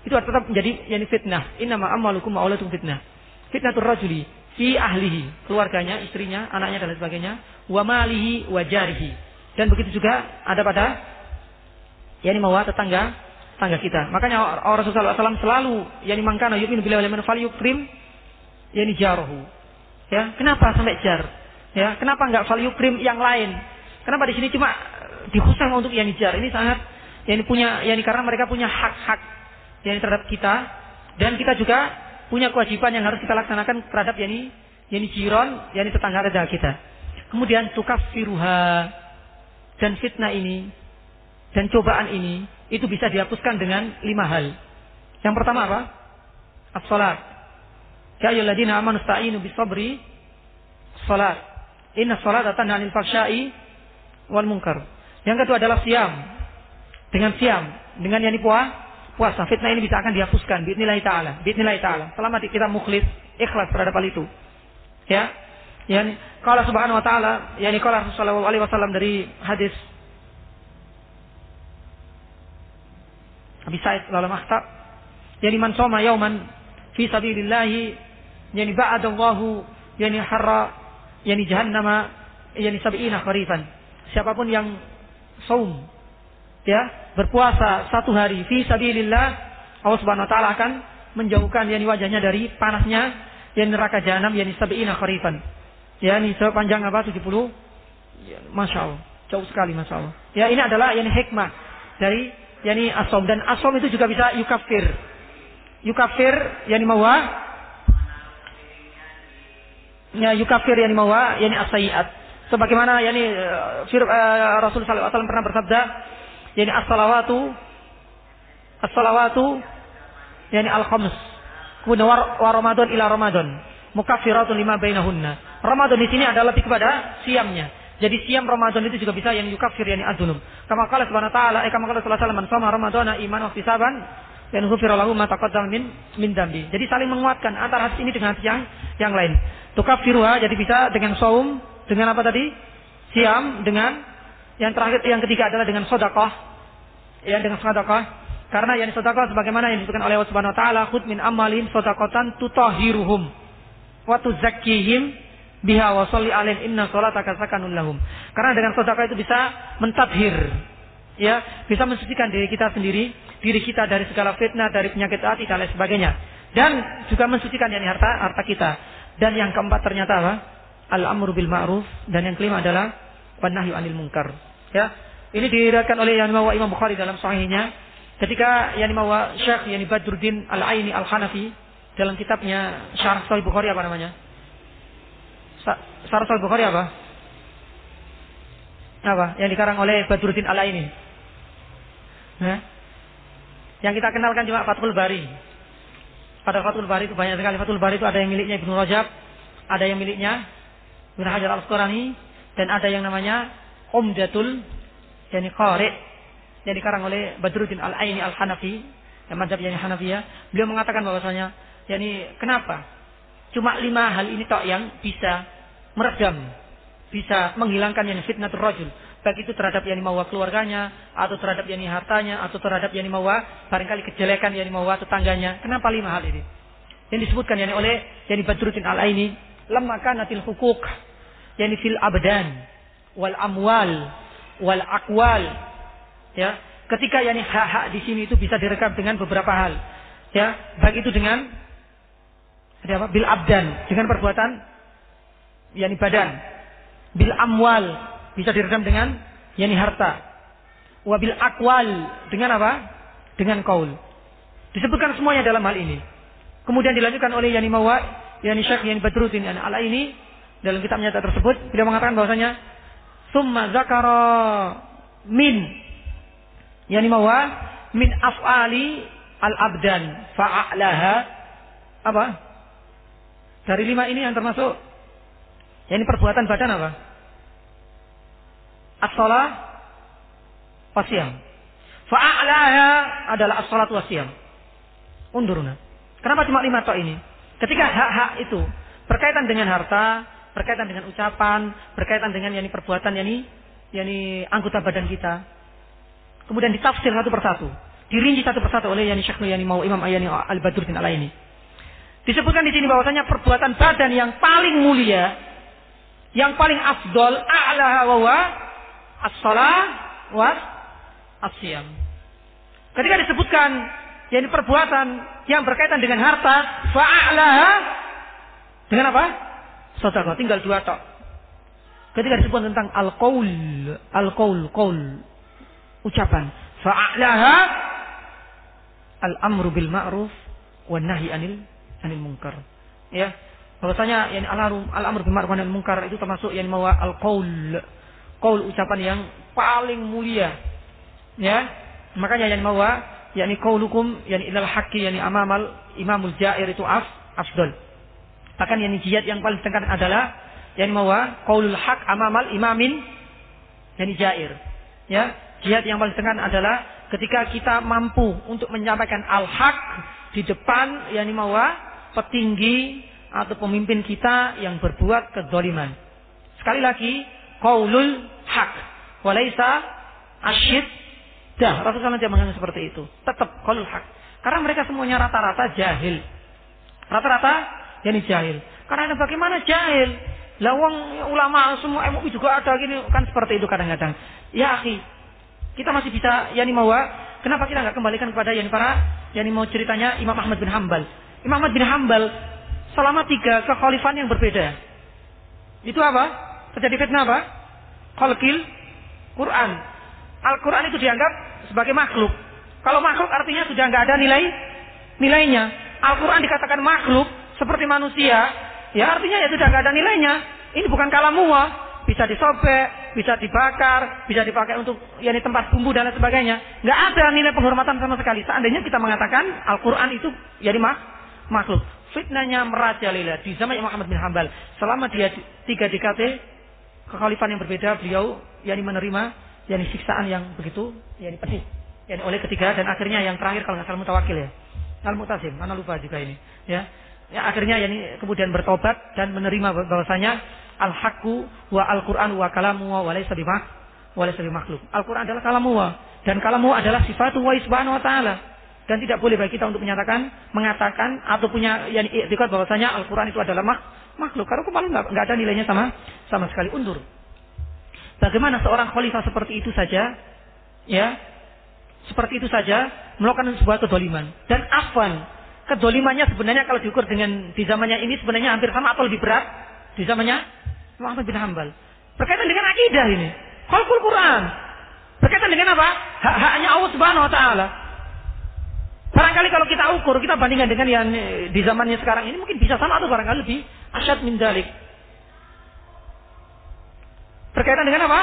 Itu tetap menjadi yakni fitnah. Innama amwalukum wa auladukum fitnah. Fitnatur rajuli fi ahlihi, keluarganya, istrinya, anaknya dan sebagainya, wa malihi wa jarihi. Dan begitu juga ada pada yakni mawa tetangga tangga kita. Makanya Rasulullah SAW selalu yang dimangkana yu'minu billahi wal fal yukrim yani jaruhu. Ya, kenapa sampai jar? Ya, kenapa enggak fal yukrim yang lain? Kenapa di sini cuma dikhususkan untuk yani jar. Ini sangat yani punya yani karena mereka punya hak-hak yani terhadap kita dan kita juga punya kewajiban yang harus kita laksanakan terhadap yani yani jiron, yani tetangga tetangga kita. Kemudian firuha dan fitnah ini dan cobaan ini itu bisa dihapuskan dengan lima hal. Yang pertama apa? As-salat. Ya ayyuhalladzina amanu sta'inu bis sabri salat. Inna salata tanha fahsya'i wal munkar. Yang kedua adalah siam. Dengan siam, dengan yang puasa, puasa fitnah ini bisa akan dihapuskan bismillah taala, bismillah taala. Selama kita mukhlis, ikhlas terhadap hal itu. Ya. Yani kalau subhanahu wa taala, yani kalau Rasulullah alaihi wasallam dari hadis Abi Sa'id lalu maktab yani man soma yauman fi sabilillah yani ba'adallahu yani harra yani jahannama yani sab'ina kharifan. Siapa pun yang saum ya, berpuasa satu hari fi sabilillah, Allah Subhanahu wa taala akan menjauhkan yani wajahnya dari panasnya yani neraka jahanam yani sab'ina kharifan. Ya, ini sepanjang apa 70 ya, Masya Allah. Jauh sekali Masya Allah. Ya, ini adalah yani hikmah dari yani asom dan asom itu juga bisa yukafir. Yukafir yani mawa ya yukafir yani mawa yani asayiat. Sebagaimana fir, uh, Rasul sallallahu alaihi wasallam pernah bersabda, yani as-salawatu as-salawatu yani al-khams. Kemudian war, war Ramadan ila Ramadan. Mukaffiratun lima bainahunna. Ramadan di sini adalah lebih kepada siamnya. Jadi siam Ramadan itu juga bisa yang yukafir yani adunum. Kama qala subhanahu wa ta'ala, eh kama qala sallallahu alaihi wasallam, "Man Ramadana iman wa ihtisaban dan ghufira lahu ma taqaddama min min dambi. Jadi saling menguatkan antara hadis ini dengan hadis yang yang lain. Tukafiruha jadi bisa dengan saum, dengan apa tadi? Siam, dengan yang terakhir yang ketiga adalah dengan sedekah. Ya, dengan sedekah. Karena yang sedekah sebagaimana yang disebutkan oleh Allah Subhanahu wa taala, "Khudh min amalin shadaqatan tutahhiruhum wa biha wa sholli alaihim inna sholataka sakanun lahum." Karena dengan sedekah itu bisa mentadhir ya bisa mensucikan diri kita sendiri, diri kita dari segala fitnah, dari penyakit hati dan lain sebagainya. Dan juga mensucikan yang harta harta kita. Dan yang keempat ternyata apa? Al-amru bil ma'ruf dan yang kelima adalah wanahyu anil munkar. Ya. Ini diriwayatkan oleh yang Mawa Imam Bukhari dalam sahihnya ketika yang Mawa Syekh yang Badruddin Al-Aini Al-Hanafi dalam kitabnya Syarah Sahih Bukhari apa namanya? Syarah Sahih Bukhari apa? Apa? Yang dikarang oleh Badruddin Al-Aini. Nah, yang kita kenalkan cuma Fathul Bari. Pada Fathul Bari itu banyak sekali. Fathul Bari itu ada yang miliknya Ibnu Rajab, ada yang miliknya Ibnu Hajar Al-Asqalani dan ada yang namanya Umdatul yani Qari yang dikarang oleh Badruddin Al-Aini Al-Hanafi, yang mazhab yani Hanafiyah. Beliau mengatakan bahwasanya yani kenapa? Cuma lima hal ini tok yang bisa meredam, bisa menghilangkan yang fitnah rajul baik itu terhadap yang mawa keluarganya atau terhadap yang hartanya atau terhadap yang mawa barangkali kejelekan yang mawa tetangganya. Kenapa lima hal ini? Yang disebutkan yani oleh yani Badruddin al aini lemah natil hukuk yani fil abdan wal amwal wal akwal ya ketika yani hak-hak di sini itu bisa direkam dengan beberapa hal ya baik itu dengan ada apa bil abdan dengan perbuatan yani badan bil amwal bisa diredam dengan yani harta. Wabil akwal dengan apa? Dengan kaul. Disebutkan semuanya dalam hal ini. Kemudian dilanjutkan oleh Yani Mawa, Yani Syekh, Yani Badruddin, Yani Ala ini dalam kitab nyata tersebut beliau mengatakan bahwasanya summa zakara min Yani Mawa min af'ali al-abdan fa'alaha apa? Dari lima ini yang termasuk yani perbuatan badan apa? as-salah wasiyam. Fa'a'laha adalah as-salat wasiyam. Unduruna. Kenapa cuma lima tok ini? Ketika hak-hak itu berkaitan dengan harta, berkaitan dengan ucapan, berkaitan dengan yani perbuatan yani yani anggota badan kita. Kemudian ditafsir satu persatu, dirinci satu persatu oleh yani Syekh yani mau Imam Ayani Al-Badruddin Al-Aini. Disebutkan di sini bahwasanya perbuatan badan yang paling mulia, yang paling afdol, a'laha wa as-salah wa as-siyam. Ketika disebutkan yang perbuatan yang berkaitan dengan harta, fa'alaha dengan apa? Sedekah tinggal dua tok. ketika disebut tentang al-qaul, al-qaul, qaul, ucapan. Fa'alaha al-amru bil ma'ruf wan nahi anil anil munkar. Ya. Bahwasanya yang al-amru bil ma'ruf anil munkar itu termasuk yang mau al-qaul. Qaul ucapan yang paling mulia. Ya. Makanya yang mau yakni qaulukum yani ilal haqqi yani amamal imamul jair itu af afdal. Bahkan yang jihad yang paling tekan adalah yang mau qaulul haq amamal imamin yani jair. Ya, jihad yang paling tekan adalah ketika kita mampu untuk menyampaikan al-haq di depan yang mau petinggi atau pemimpin kita yang berbuat kedoliman. Sekali lagi, qaulul haq. Walaysa asyid Dah, Rasulullah tidak mengatakan seperti itu. Tetap qaulul haq. Karena mereka semuanya rata-rata jahil. Rata-rata yani jahil. Karena bagaimana jahil? Lawang ulama semua MUI juga ada gini kan seperti itu kadang-kadang. Ya akhi, kita masih bisa yani mau kenapa kita nggak kembalikan kepada yani para yani mau ceritanya Imam Ahmad bin Hambal. Imam Ahmad bin Hambal selama tiga kekhalifan yang berbeda. Itu apa? Terjadi fitnah apa? Khalqil Quran. Al-Quran itu dianggap sebagai makhluk. Kalau makhluk artinya sudah nggak ada nilai nilainya. Al-Quran dikatakan makhluk seperti manusia, ya artinya ya sudah nggak ada nilainya. Ini bukan kalamuah, bisa disobek, bisa dibakar, bisa dipakai untuk ya ini tempat bumbu dan lain sebagainya. Nggak ada nilai penghormatan sama sekali. Seandainya kita mengatakan Al-Quran itu jadi mak makhluk. Fitnahnya merajalela di zaman Imam Ahmad bin Hambal. Selama dia tiga dekade kekhalifan yang berbeda, beliau yakni menerima yakni siksaan yang begitu yakni pedih yakni oleh ketiga dan akhirnya yang terakhir kalau nggak salah mutawakil ya. Al mutasim mana lupa juga ini ya. Ya akhirnya yakni kemudian bertobat dan menerima bahwasanya al haqqu wa al quran wa kalamu wa laysa bimak wa laysa makhluk al quran adalah kalamu wa dan kalamu adalah sifat wa subhanahu wa taala dan tidak boleh bagi kita untuk menyatakan mengatakan atau punya yakni i'tikad bahwasanya al quran itu adalah mak, makhluk karena kemarin nggak ada nilainya sama sama sekali undur Bagaimana seorang khalifah seperti itu saja, ya, seperti itu saja melakukan sebuah kedoliman dan afan. Kedolimannya sebenarnya kalau diukur dengan di zamannya ini sebenarnya hampir sama atau lebih berat di zamannya Muhammad bin Hambal. Berkaitan dengan akidah ini, khalqul Quran. Berkaitan dengan apa? Hak-haknya Allah Subhanahu wa taala. Barangkali kalau kita ukur, kita bandingkan dengan yang di zamannya sekarang ini mungkin bisa sama atau barangkali lebih asyad min dalik. Berkaitan dengan apa?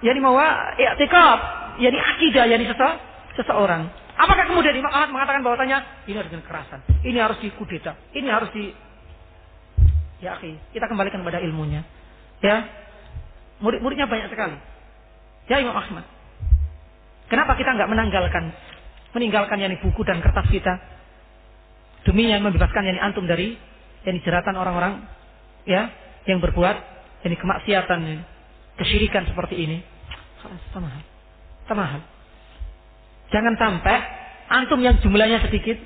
Yani mau i'tikad, yani akidah, yani sese, seseorang. Apakah kemudian Imam Ahmad mengatakan bahwasanya ini harus dengan kerasan, ini harus dikudeta, ini harus di Ya, akhi, kita kembalikan pada ilmunya. Ya. Murid-muridnya banyak sekali. Ya Imam Ahmad. Kenapa kita nggak menanggalkan meninggalkan yani buku dan kertas kita demi yang membebaskan yani antum dari yani jeratan orang-orang ya yang berbuat yani kemaksiatan kesyirikan seperti ini. Tamahan. Tamahan. Jangan sampai antum yang jumlahnya sedikit,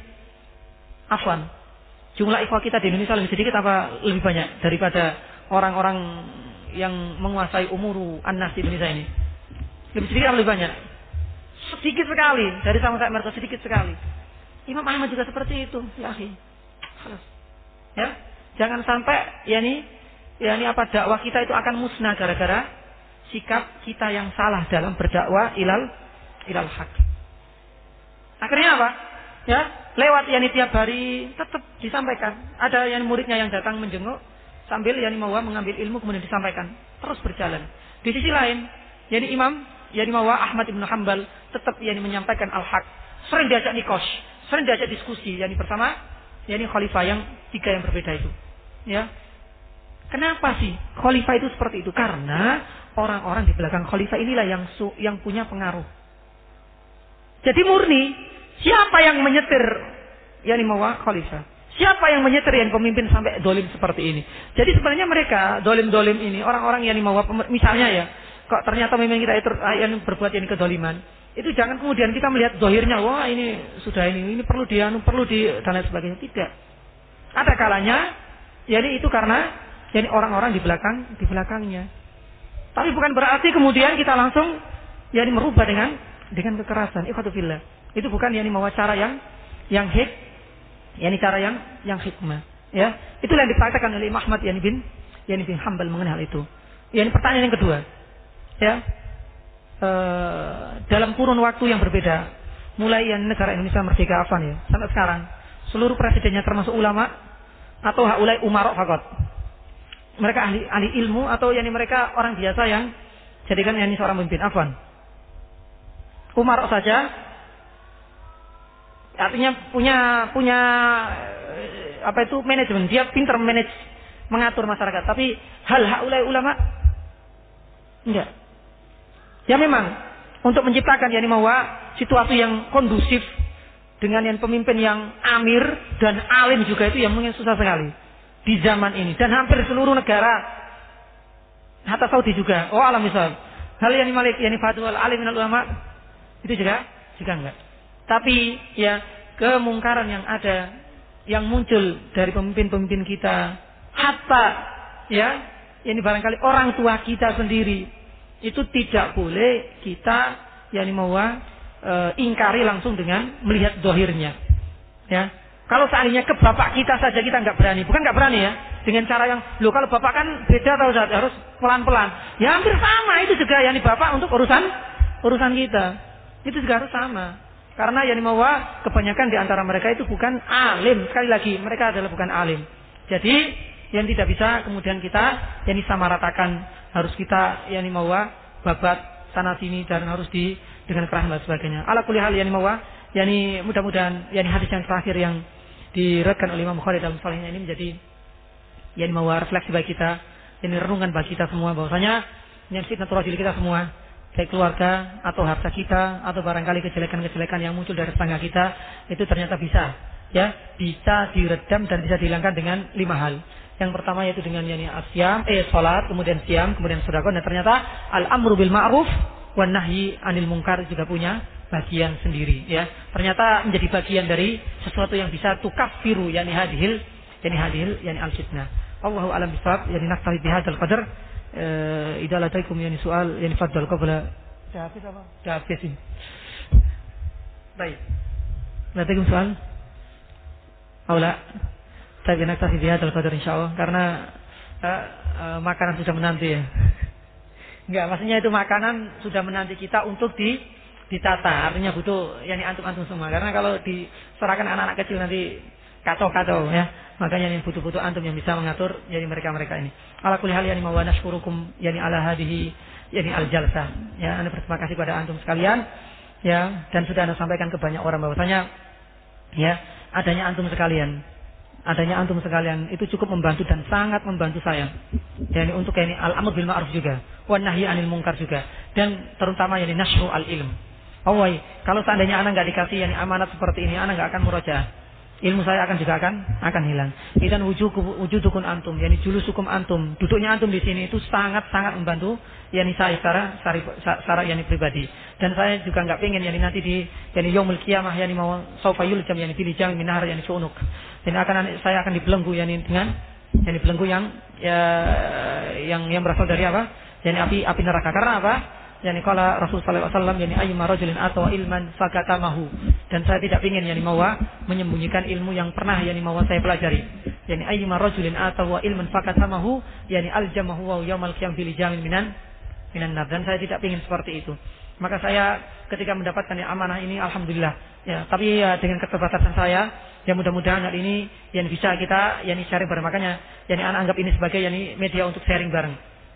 afwan. Jumlah ikhwah kita di Indonesia lebih sedikit apa lebih banyak daripada orang-orang yang menguasai umuru anas di Indonesia ini? Lebih sedikit atau lebih banyak? Sedikit sekali dari sama saya mereka sedikit sekali. Imam Ahmad juga seperti itu, ya Ya, jangan sampai ya ini ya ini apa dakwah kita itu akan musnah gara-gara sikap kita yang salah dalam berdakwah ilal ilal haq. Akhirnya apa? Ya, lewat yani tiap hari tetap disampaikan. Ada yang muridnya yang datang menjenguk sambil yani mau mengambil ilmu kemudian disampaikan. Terus berjalan. Di sisi lain, yani Imam yani mau Ahmad Ibn Hambal tetap yani menyampaikan al-haq. Sering diajak nikos, sering diajak diskusi yani bersama yani khalifah yang tiga yang berbeda itu. Ya. Kenapa sih khalifah itu seperti itu? Karena orang-orang di belakang khalifah inilah yang su, yang punya pengaruh. Jadi murni siapa yang menyetir yani mawa khalifah? Siapa yang menyetir yang pemimpin sampai dolim seperti ini? Jadi sebenarnya mereka dolim-dolim ini orang-orang yang mawa misalnya ya, kok ternyata memang kita itu ah, yang berbuat yang kedoliman, itu jangan kemudian kita melihat dohirnya, wah ini sudah ini, ini perlu dia, anu, perlu di dan lain sebagainya. Tidak. Ada kalanya, jadi itu karena jadi orang-orang di belakang di belakangnya. Tapi bukan berarti kemudian kita langsung yani merubah dengan dengan kekerasan. Ikhwatullah. Itu bukan yani cara yang yang hik, yani cara yang yang hikmah. Ya, itulah yang dipraktekkan oleh Imam Ahmad yani bin yani bin Hambal mengenai hal itu. ini pertanyaan yang kedua. Ya. E, dalam kurun waktu yang berbeda, mulai yang negara Indonesia merdeka afan ya, sampai sekarang, seluruh presidennya termasuk ulama atau haulai umarok fakot. Mereka ahli ahli ilmu atau yani mereka orang biasa yang jadikan yani seorang pemimpin afan. Umarok saja artinya punya punya eh, apa itu manajemen dia pinter manage mengatur masyarakat tapi hal haulai ulama enggak ya memang. Untuk menciptakan yani mawa situasi yang kondusif dengan yang pemimpin yang amir dan alim juga itu yang mungkin susah sekali di zaman ini. Dan hampir seluruh negara hatta Saudi juga. Oh alam misal. Hal yang malik yani fatul alim minal ulama itu juga juga enggak. Tapi ya kemungkaran yang ada yang muncul dari pemimpin-pemimpin kita, hatta ya, ini barangkali orang tua kita sendiri itu tidak boleh kita yang mau e, ingkari langsung dengan melihat dohirnya. Ya, kalau seandainya ke bapak kita saja kita nggak berani, bukan nggak berani ya, dengan cara yang, lo kalau bapak kan beda tahu harus pelan-pelan. Ya hampir sama itu juga yang bapak untuk urusan urusan kita, itu juga harus sama. Karena yang dimawa kebanyakan di antara mereka itu bukan alim. Sekali lagi, mereka adalah bukan alim. Jadi, yang tidak bisa kemudian kita yang disamaratakan harus kita yang dimawa babat sana sini dan harus di dengan keras dan sebagainya. Ala kulli hal yang dimawa, yakni mudah-mudahan yakni hadis yang terakhir yang direkkan oleh Imam Bukhari dalam salahnya ini menjadi yang dimawa refleksi bagi kita, ini renungan bagi kita semua bahwasanya yang fitnah kita semua baik keluarga atau harta kita atau barangkali kejelekan-kejelekan yang muncul dari tetangga kita itu ternyata bisa ya bisa diredam dan bisa dihilangkan dengan lima hal. Yang pertama yaitu dengan yani asyam, eh salat, kemudian siam, kemudian sedekah dan ternyata al-amru bil ma'ruf wan nahyi anil munkar juga punya bagian sendiri ya. Ternyata menjadi bagian dari sesuatu yang bisa tukafiru yani hadhil yani hadhil yani al-fitnah. Allahu alam bisawab yakni naktafi bihadzal qadar. Eh idza lataikum yani soal yani faddal qabla. Hafiz apa? Hafiz ini. Baik. Lataikum soal? Aula. لا؟ Saya naktafi di hadal qadar insyaallah karena uh, uh, makanan sudah menanti ya. [laughs] Enggak, maksudnya itu makanan sudah menanti kita untuk di ditata. Artinya butuh yani antum-antum semua. Karena kalau diserahkan anak-anak kecil nanti kacau-kacau ya. Makanya ini butuh-butuh antum yang bisa mengatur jadi mereka-mereka ini. Ala kulli hal yani mawana syukurukum yani ala hadihi yani al jalsa. Ya, Anda berterima kasih pada antum sekalian ya dan sudah Anda sampaikan ke banyak orang bahwasanya ya adanya antum sekalian adanya antum sekalian itu cukup membantu dan sangat membantu saya. Yani untuk ini al amr bil ma'ruf juga, wan nahyi anil munkar juga dan terutama yani nasru al ilm. Oh, kalau seandainya anak nggak dikasih yani amanat seperti ini, anak nggak akan murajaah ilmu saya akan juga akan akan hilang. Idan wujudukun antum, yakni julusukum antum, duduknya antum di sini itu sangat sangat membantu yakni saya secara secara, yakni pribadi. Dan saya juga nggak pengen yakni nanti di yakni yaumul kiamah yakni mau saufa yuljam yakni pilih jam minar yakni sunuk. Dan akan saya akan dibelenggu yakni dengan yakni belenggu yang ya, yang yang berasal dari apa? yakni api api neraka. Karena apa? yani kala Rasul sallallahu alaihi wasallam rajulin atau ilman fakatamahu dan saya tidak ingin yani mawa menyembunyikan ilmu yang pernah yani mawa saya pelajari yani ayyuma rajulin atau ilman fakatamahu yani aljamahu wa yaumal qiyam bil jamin minan minan nar dan saya tidak ingin seperti itu maka saya ketika mendapatkan yang amanah ini alhamdulillah. Ya tapi ya dengan keterbatasan saya ya mudah-mudahan hal ini yang bisa kita yani sharing bareng. Makanya yani anak anggap ini sebagai yani media untuk sharing bareng.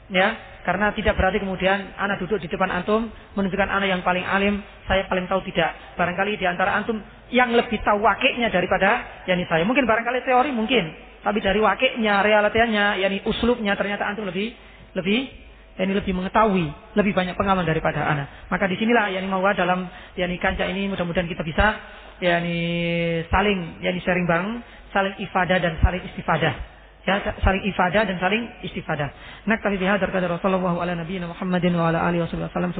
Ya karena tidak berarti kemudian anak duduk di depan antum menunjukkan anak yang paling alim saya paling tahu tidak. Barangkali di antara antum yang lebih tahu wakilnya daripada yakni saya. Mungkin barangkali teori mungkin. Tapi dari wakilnya realitanya yakni uslubnya ternyata antum lebih lebih yakni lebih mengetahui lebih banyak pengalaman daripada anak maka di sinilah yakni mau dalam yakni kanca ini mudah-mudahan kita bisa yakni saling yakni sharing bareng saling ifadah dan saling istifadah ya saling ifadah dan saling istifadah. Naktafi bihadzal qadar sallallahu ala nabiyina Muhammadin wa ala alihi wasallam.